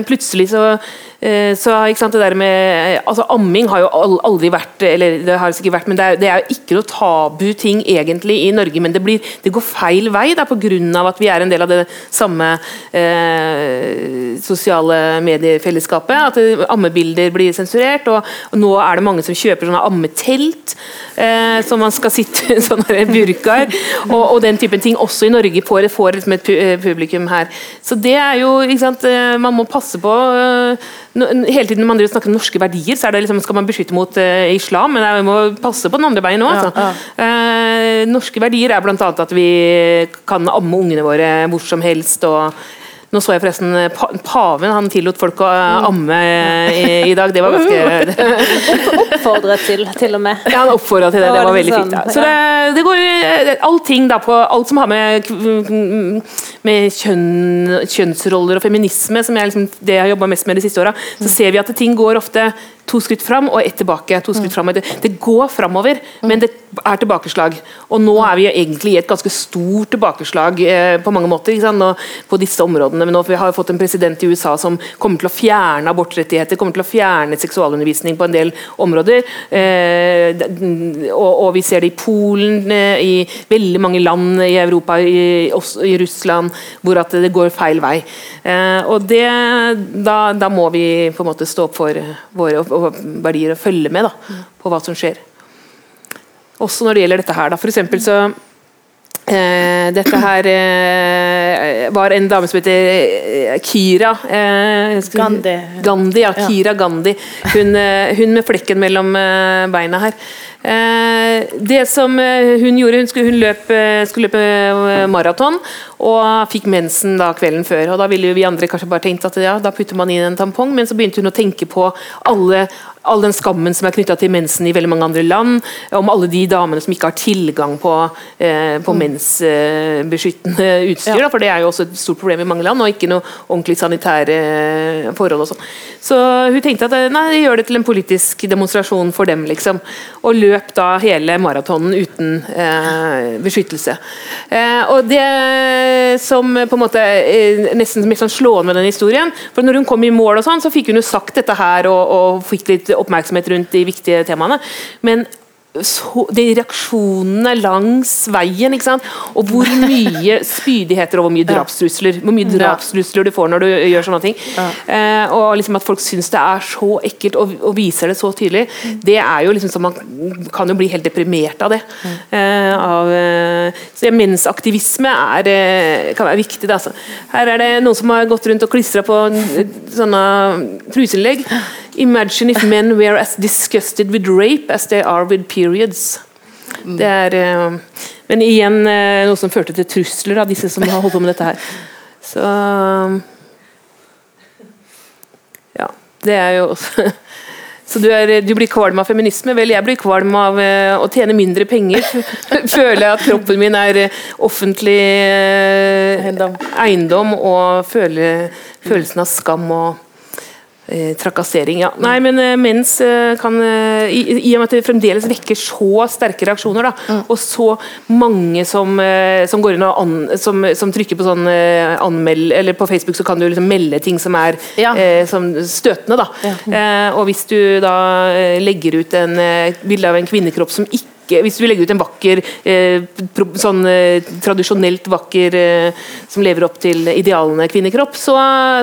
Plutselig så, eh, så sant, det der med altså Amming har jo aldri vært Eller det har sikkert vært, men det er, det er jo ikke noe tabu-ting egentlig i Norge. Men det, blir, det går feil vei da, pga. at vi er en del av det samme eh, sosiale mediefellesskapet. At ammebilder blir sensurert. Og, og nå er det mange som kjøper sånne ammetelt eh, som man skal sitte sånne burkaer. Og, og den typen ting også i Norge får, får liksom et eh, publikum her. Så det er jo ikke sant, eh, Man må passe på eh, Hele tiden når man snakker om norske verdier, så er det liksom, skal man beskytte mot eh, islam, men vi må passe på den andre veien òg. Altså. Eh, norske verdier er bl.a. at vi kan amme ungene våre hvor som helst. og nå så jeg forresten eh, pa Paven han tillot folk å eh, amme eh, i, i dag. Det var ganske Oppfordret til, til og med. Ja, han oppfordra til det. Det var veldig sånn, fint. Da. Så det, det går allting da på Alt som har med, med kjønn, kjønnsroller og feminisme, som jeg liksom, det jeg har jobba mest med de siste åra, så ser vi at ting går ofte to skritt fram og ett tilbake. to skritt fram. og ett- Det går framover, men det er tilbakeslag. Og nå er vi egentlig i et ganske stort tilbakeslag på mange måter ikke sant? På disse områdene. Men nå, for vi har fått en president i USA som kommer til å fjerne abortrettigheter, kommer til å fjerne seksualundervisning på en del områder. Eh, og, vi ser det i Polen, eh, i veldig mange land i Europa, i, også i Russland, hvor at det går feil vei. Eh, og det, da, da må vi på en måte stå opp for våre verdier og følge med da, på hva som skjer. Også når det gjelder dette her. Da. For så Eh, dette her eh, var en dame som heter eh, Kira eh, Gandhi. Gandhi, ja. Kira Gandhi. Hun, eh, hun med flekken mellom eh, beina her. Eh, det som eh, hun gjorde, hun skulle, hun løp, eh, skulle løpe maraton og fikk mensen da kvelden før. og Da ville vi andre kanskje bare tenkt at ja, da putter man inn en tampong, men så begynte hun å tenke på alle, all den skammen som er knytta til mensen i veldig mange andre land, om alle de damene som ikke har tilgang på, eh, på mensbeskyttende utstyr, da, for det er jo også et stort problem i mange land, og ikke noe ordentlig sanitære forhold og sånn. Så hun tenkte at nei, gjør det til en politisk demonstrasjon for dem, liksom. Og løp da hele maratonen uten eh, beskyttelse. Eh, og det som på en måte er nesten mest sånn slående med den historien, for når hun kom i mål og sånn, så fikk hun jo sagt dette her og, og fikk litt oppmerksomhet rundt de viktige temaene. men så, de reaksjonene langs veien, og hvor mye spydigheter og hvor mye drapstrusler Hvor mye drapstrusler du får når du gjør sånne ting. Eh, og liksom at folk syns det er så ekkelt og, og viser det så tydelig, det er jo liksom så Man kan jo bli helt deprimert av det. Eh, av, eh, så Mensaktivisme er, eh, kan være viktig. Det, altså. Her er det noen som har gått rundt og klistra på sånne truseinnlegg. Imagine if men were as disgusted with rape as they are with periods. Det er, eh, men igjen eh, noe som førte til trusler av disse som har holdt på med dette her. Så Ja, det er jo også Så du, er, du blir kvalm av feminisme? Vel, jeg blir kvalm av uh, å tjene mindre penger. Føler jeg at kroppen min er eh, offentlig uh, eiendom, og føler, følelsen av skam og eh, trakassering. Ja. Nei, men eh, mens eh, kan i, I og med at det fremdeles vekker så sterke reaksjoner, da, og så mange som, som går inn og an, som, som trykker på sånn anmeld Eller på Facebook så kan du liksom melde ting som er Ja. som støtende. Da. Eh, og hvis du da legger ut en bilde av en kvinnekropp som ikke hvis du legger ut en vakker, eh, sånn eh, tradisjonelt vakker eh, som lever opp til idealene kvinnekropp, så,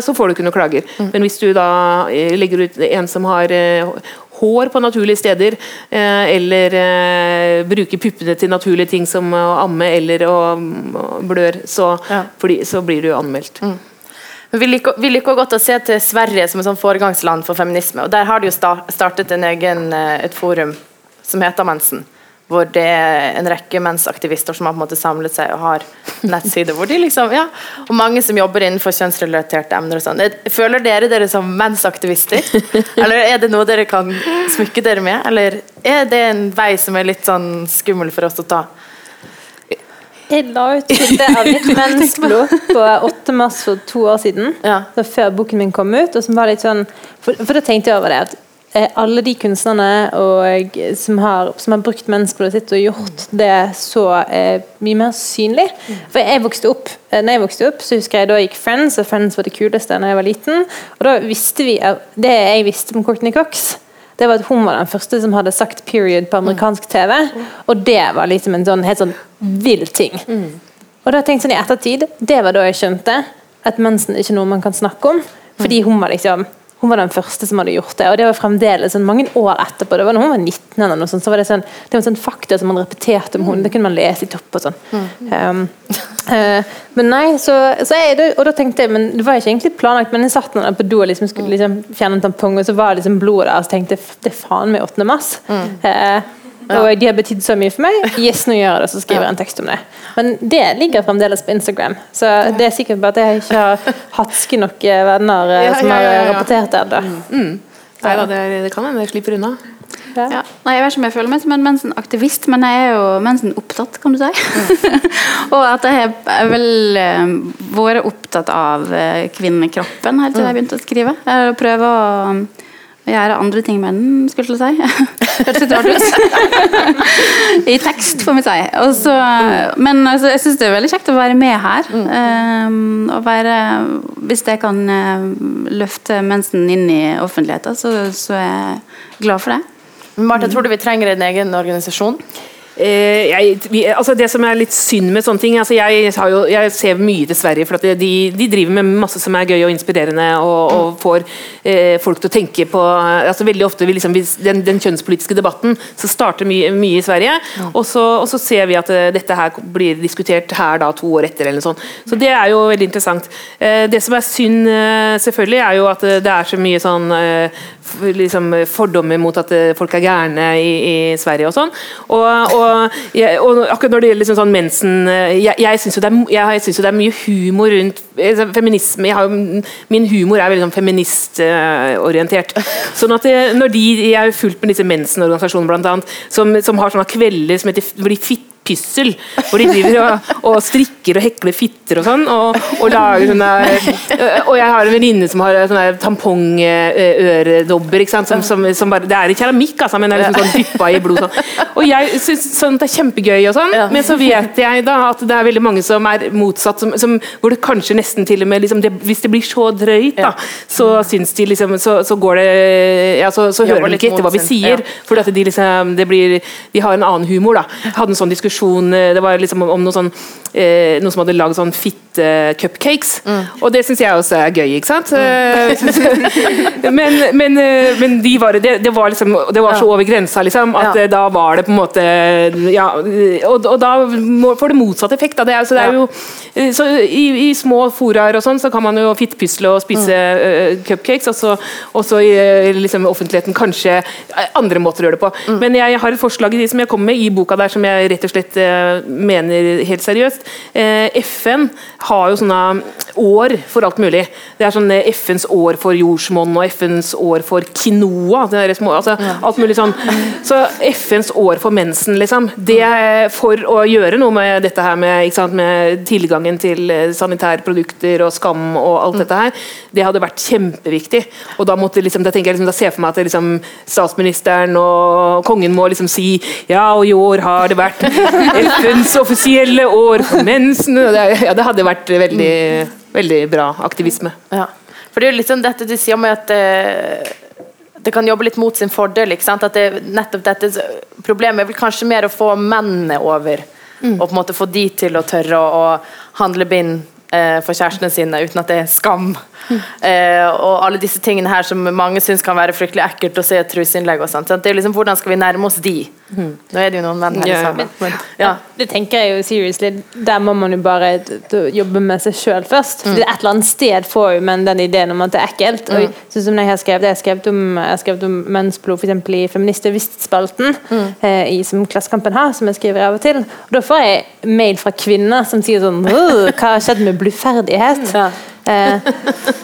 så får du ikke noen klager. Men hvis du da eh, legger ut en som har eh, hår på naturlige steder, eh, eller eh, bruker puppene til naturlige ting som å amme eller å, blør, så, Ja. fordi, så blir du anmeldt. Mm. Vi liker, vi liker godt å se til Sverige som et sånn foregangsland for feminisme. og Der har de jo startet en egen, eh, et forum som heter Mensen. Hvor det er en rekke mensaktivister som har på en måte samlet seg og har nettsider. hvor de liksom, ja, Og mange som jobber innenfor kjønnsrelaterte emner. og sånn. Eh, Føler dere dere som mensaktivister? Eller er det noe dere kan smykke dere med? Eller er det en vei som er litt sånn skummel for oss å ta? Jeg la ut bilde av mitt mensblod på 8. mars for to år siden. Ja. Før boken min kom ut. Og som var litt sånn For, for da tenkte jeg over det at alle de kunstnerne og, som, har, som har brukt mensblodet sitt og gjort det så eh, mye mer synlig. For jeg vokste opp eh, når jeg vokste opp, så husker jeg da gikk Friends, og Friends var det kuleste da jeg var liten. Og da visste vi Det jeg visste om Courtney Cox, det var at hun var den første som hadde sagt 'period' på amerikansk TV. Og det var liksom en sånn helt sånn vill ting. Og da tenkte jeg sånn i ettertid, det var da jeg skjønte at mensen ikke er noe man kan snakke om. Fordi hun var liksom hun var den første som hadde gjort det, og det var fremdeles sånn mange år etterpå. Det var når hun var 19 eller noe sånt, så var det sånn det var sånn fakta som man repeterte om henne. Det kunne man lese i topp og sånn. Um, uh, men nei, så, så jeg, Og da tenkte jeg, men det var ikke egentlig planlagt, men jeg satt der på do og liksom skulle liksom fjerne en tampong, og så var liksom blodet der, og så tenkte jeg det er faen meg 8. mars. Eh, og de har betydd så mye for meg. Yes, nå gjør jeg det, så skriver jeg en tekst om det. Men det ligger fremdeles på Instagram, så det er sikkert bare at jeg ikke har hatske nok venner eh, som har ja. rapportert det ennå. Nei da, det, det kan hende jeg slipper unna. Ja. Nei, jeg vet ikke om jeg føler meg som en mensenaktivist, men jeg er jo mensenopptatt, kan du si. og at jeg har vel eh, vært opptatt av eh, kvinnekroppen helt til jeg begynte å skrive. Jeg prøver å um, gjøre andre ting med den, skulle jeg si. Hørtes litt rart ut. I tekst, får vi si. Også, men altså, jeg syns det er veldig kjekt å være med her. Um, og være, hvis jeg kan eh, løfte mensen inn i offentligheten, så, så er jeg glad for det. Martha, tror du vi trenger en egen organisasjon? Eh, jeg, altså det som er litt synd med sånne ting altså jeg, jo, jeg, ser mye til Sverige, for de, de, driver med masse som er gøy og inspirerende, og, og får eh, folk til å tenke på altså Veldig ofte liksom, den, den, kjønnspolitiske debatten så starter mye, mye i Sverige, og så, og, så, ser vi at uh, dette her blir diskutert her da to år etter. eller sånn. Så det er jo veldig interessant. Eh, det som er synd, uh, selvfølgelig, er jo at det er så mye sånn liksom, fordommer mot at folk er gærne i, i Sverige og sånn. Og, og, og, akkurat når det gjelder liksom sånn mensen Jeg, jeg syns jo, jo, det er mye humor rundt altså, feminisme. Har, min humor er veldig sånn feministorientert. sånn at det, når de, Jeg har fulgt med disse mensenorganisasjonene, blant annet, som, som har sånne kvelder som heter hvor de fit pyssel. Hvor de driver og, og, strikker og hekler fitter og sånn. Og, og, lager sånne Og jeg har en venninne som har sånne tampongøredobber. Som, som, som bare, det er i keramikk, altså, men det er liksom sånn dyppa i blod. Sånn. Og jeg syns sånt er kjempegøy, og sånn, men så vet jeg da at det er veldig mange som er motsatt. Som, som, hvor det kanskje nesten til og med liksom, det, Hvis det blir så drøyt, da, så syns de liksom Så, så går det ja, så, så hører de ikke etter hva vi sier. For at de liksom det blir, De har en annen humor, da. Hadde en sånn diskusjon diskusjon eh, Det var liksom om noe, sånn, eh, noen som hadde lagd sånn fitte-cupcakes. Mm. Og det syns jeg også er gøy, ikke sant? Mm. men, men, eh, men de var, det, det, var liksom, det var så over grensa, liksom, at ja. da var det på en måte Ja, og, og da får det motsatt effekt. Da. Det er, så det er jo, så i, i små foraer og sånn, så kan man jo fittpysle og spise mm. cupcakes, og så, og så i liksom, offentligheten kanskje andre måter å gjøre det på. Mm. Men jeg har et forslag i de som jeg kommer med i boka der, som jeg rett og slett uh, mener helt seriøst. Eh, FN har jo sånne år for alt mulig. Det er sånn eh, FNs år for jordsmonn og FNs år for quinoa. Små, altså, alt mulig sånn. Så FNs år for mensen, liksom. Det er for å gjøre noe med dette her med, sant, med tilgangen til sanitærprodukter og skam og alt dette her, det hadde vært kjempeviktig. Og da måtte liksom, da tenker jeg liksom, da ser jeg for meg at liksom, statsministeren og kongen må liksom si ja, og i år har det vært FNs offisielle år for mensen. Ja, det hadde vært veldig, veldig bra aktivisme. Ja. For det er jo litt sånn dette du sier om at det, det kan jobbe litt mot sin fordel. At det, nettopp dette Problemet er vel kanskje mer å få mennene over. Mm. Og på en måte få de til å tørre å, å handle bind eh, for kjærestene sine uten at det er skam. Eh, og alle disse tingene her som mange syns kan være fryktelig ekkelt å se et truseinnlegg. Det er liksom, hvordan skal vi nærme oss de? Mm. Nå er det jo noen menn her yeah. sammen. Men, ja. Det tenker jeg jo seriously. Der må man jo bare jobbe med seg sjøl først. Mm. Et eller annet sted får jo menn den ideen om at det er ekkelt. Og, mm. sånn som Jeg har skrevet, jeg har skrevet om, jeg har skrevet om mønnsblod f.eks. i Feminister spalten mm. eh, som Klassekampen har, som jeg skriver av og til. Og Da får jeg mail fra kvinner som sier sånn Hva har skjedd med blodferdighet? Ja. Eh,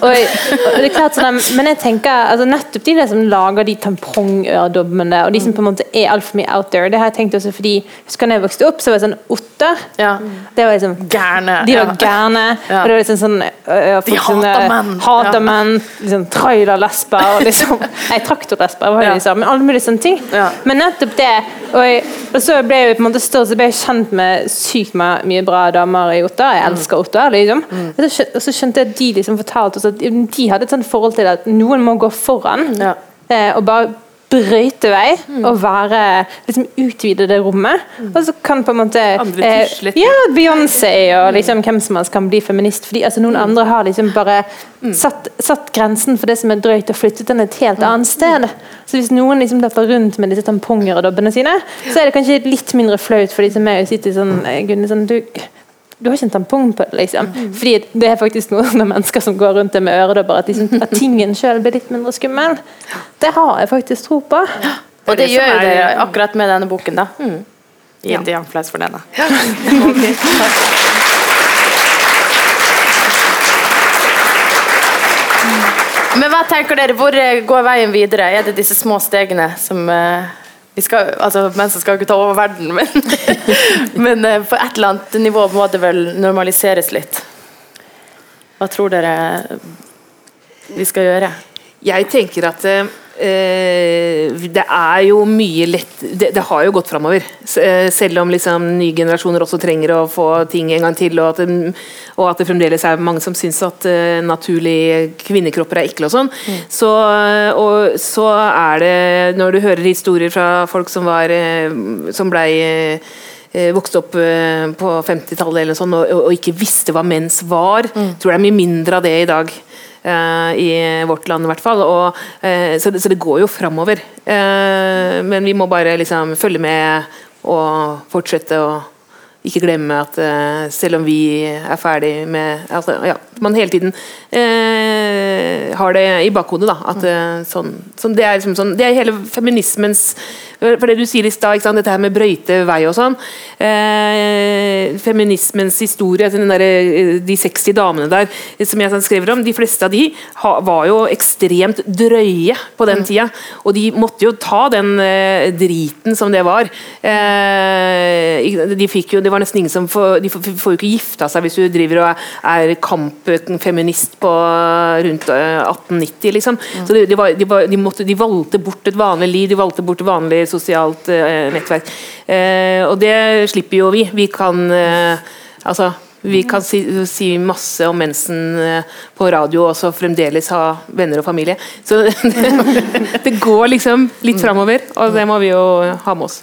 og, og, det er klart sånn, Men jeg tenker altså nettopp de som lager de tampongøredobbene, og de som på en måte er altfor mye out there, det har jeg tenkt også fordi Husker da jeg vokste opp, så var det sånn otter. Ja. Det var liksom Gærne. De var gærne. Ja. Og det var liksom sånn øh, De hater menn. Hater menn. Liksom, Trailerlesber. Og liksom, nei, traktorlesber var det de sa. Men alle mulige sånne ting. Men nettopp det og, jeg, og, så ble jeg på en måte større, så ble jeg kjent med sykt mye bra damer i Otta. Jeg elsker Otta. Liksom. Mm. Og så skjønte jeg de liksom fortalte oss at de hadde et sånt forhold til at noen må gå foran. Ja. Eh, og bare brøyte vei mm. og være liksom utvide det rommet. Mm. Og så kan på en måte eh, Ja, Beyoncé og liksom hvem som helst kan bli feminist. Fordi altså, Noen mm. andre har liksom bare mm. satt, satt, grensen for det som er drøyt, og flyttet den et helt mm. annet sted. Så hvis noen liksom derfor rundt med disse tamponger og dobbene sine, så er det kanskje litt mindre flaut for de som er og sitter sånn, eh, Gunne, sånn du du har ikke en tampong på det, liksom. Mm. Fordi det er faktisk noen mennesker som går rundt det med øredobber, at, liksom, at tingen sjøl blir litt mindre skummel. Det har jeg faktisk tro på. Ja. Og det, det gjør jo dere akkurat med denne boken, da. Mm. Gi en ja. for denne. Ja. okay. Men hva tenker dere, hvor går veien videre? Er det disse små stegene som uh vi skal, altså, Mennesker skal ikke ta over verden, men, men eh, på et eller annet nivå må det vel normaliseres litt. Hva tror dere vi skal gjøre? Jeg tenker at eh, det er jo mye lett Det, det har jo gått framover. Eh, selv om liksom nye generasjoner også trenger å få ting en gang til, og at det, og at det fremdeles er mange som syns at uh, naturlige kvinnekropper er ekle og sånn. Mm. Så, og så er det, når du hører historier fra folk som var som blei vokste opp på 50-tallet sånn, og, og, ikke visste hva mens var. Mm. tror det er mye mindre av det i dag. Uh, i vårt land, i hvert fall. Og, uh, så, det, så, det, går jo framover. Uh, men vi må bare liksom følge med og fortsette å ikke glemme at selv om vi er ferdig med altså, ja, Man hele tiden har det i bakhodet. da, at sånn, sånn, det, er liksom sånn, det er hele feminismens for det du sier i stad, dette her med brøyte vei og sånn. Eh, feminismens historie, altså der, eh, de 60 damene der som jeg skriver om, de fleste av de ha, var jo ekstremt drøye på den mm. tida. Og de måtte jo ta den eh, driten som det var. Eh, de fikk jo, det var nesten ingen som får, De får, jo ikke gifta seg hvis du driver og er kampfeminist på rundt 1890, eh, liksom. Mm. Så de, de, var, de, var, måtte, de valgte bort et vanlig liv, de valgte bort vanlig sosialt eh, nettverk. Eh, og det slipper jo vi. Vi kan eh, altså vi kan si, si, masse om mensen på radio og så fremdeles ha venner og familie. Så det, det går liksom litt framover, og det må vi jo ha med oss.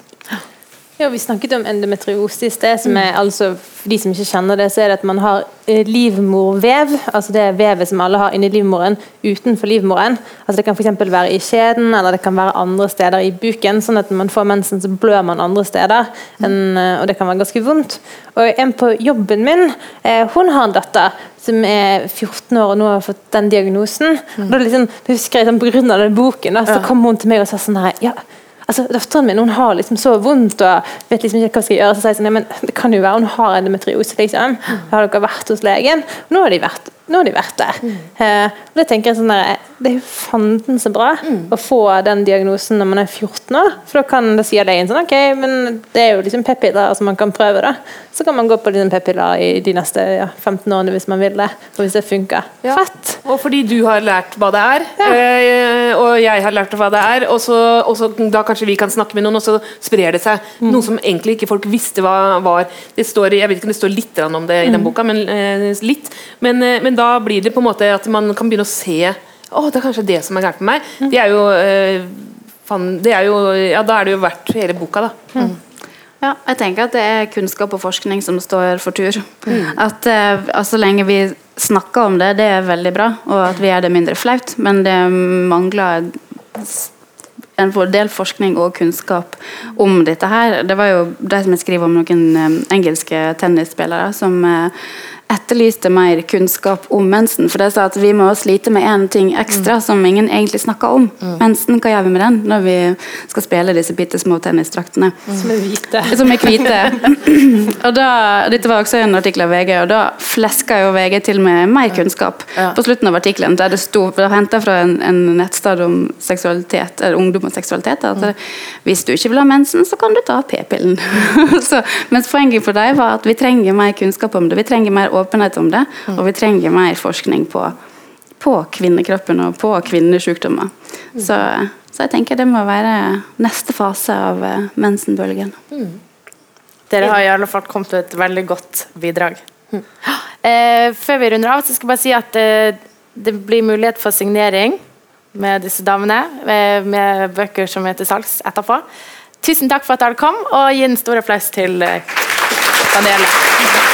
Ja, Vi snakket om endometriose i sted. som er altså, For de som ikke kjenner det, så er det at man har livmorvev. altså Det vevet som alle har inni livmoren, utenfor livmoren. altså Det kan f.eks. være i skjeden eller det kan være andre steder i buken. sånn at når man får mensen, så blør man andre steder. En, eh, og det kan være ganske vondt. Og En på jobben min eh, hun har en datter som er 14 år og nå har fått den diagnosen. Og da liksom, husker jeg sånn, av den boken da, så kom hun til meg og sa sånn her ja, altså, Datteren min hun har liksom så vondt og vet liksom ikke hva skal gjøre. Så sier jeg sånn, ja, men Det kan jo være hun har endometriose. liksom. Har dere vært hos legen? Nå har de vært har de vært der. Mm. Uh, og Det tenker jeg sånn der, det er jo fanden så bra mm. å få den diagnosen når man er 14 år. For da kan det sier legen sånn OK, men det er jo liksom p-piller altså man kan prøve. da. Så kan man gå på liksom p-piller i de neste ja, 15 årene hvis man vil det. Og hvis det funker. Ja. Fett! Og fordi du har lært hva det er, ja. øh, og jeg har lært hva det er, og så, og så, da kanskje vi kan snakke med noen, og så sprer det seg. Mm. Noe som egentlig ikke folk visste hva var. Det står, jeg vet ikke om det står litt om det i den mm. boka, men øh, litt. Men, øh, men da blir det på en måte at man kan begynne å se Å, det er kanskje det som er gærent med meg. Mm. Det er jo, øh, fan, det er jo Ja, da er det jo verdt hele boka, da. Mm. Ja, jeg tenker at det er kunnskap og forskning som står for tur. Mm. At uh, Så lenge vi snakker om det, det er veldig bra, og at vi gjør det mindre flaut, men det mangler en del forskning og kunnskap om dette her. Det var jo de som jeg skriver om noen um, engelske tennisspillere som uh, etterlyste mer kunnskap om mensen. For de sa at vi må slite med én ting ekstra mm. som ingen egentlig snakker om. Mm. Mensen, hva gjør vi med den når vi skal spille disse bitte små tennisdraktene? Mm. Som er hvite. Som er hvite. og da, dette var også en artikkel av VG, og da fleska jo VG til med mer kunnskap ja. på slutten av artikkelen, der det sto henta fra en, en nettsted om seksualitet, eller ungdom og seksualitet, at mm. hvis du ikke vil ha mensen, så kan du ta p-pillen. mens poenget for deg var at vi trenger mer kunnskap om det. Vi trenger mer åpenhet om det, og vi trenger mer forskning på, på kvinnekroppen og på kvinnesykdommer. Så, så, jeg tenker det må være neste fase av uh, mensenbølgen. Mm. Dere har i alle fall kommet til et veldig godt bidrag. Mm. Eh, før vi runder av, så skal jeg bare si at eh, det blir mulighet for signering med disse damene, Med, med bøker som er til salgs etterpå. Tusen takk for at dere kom, og gi en stor applaus til eh, panelet.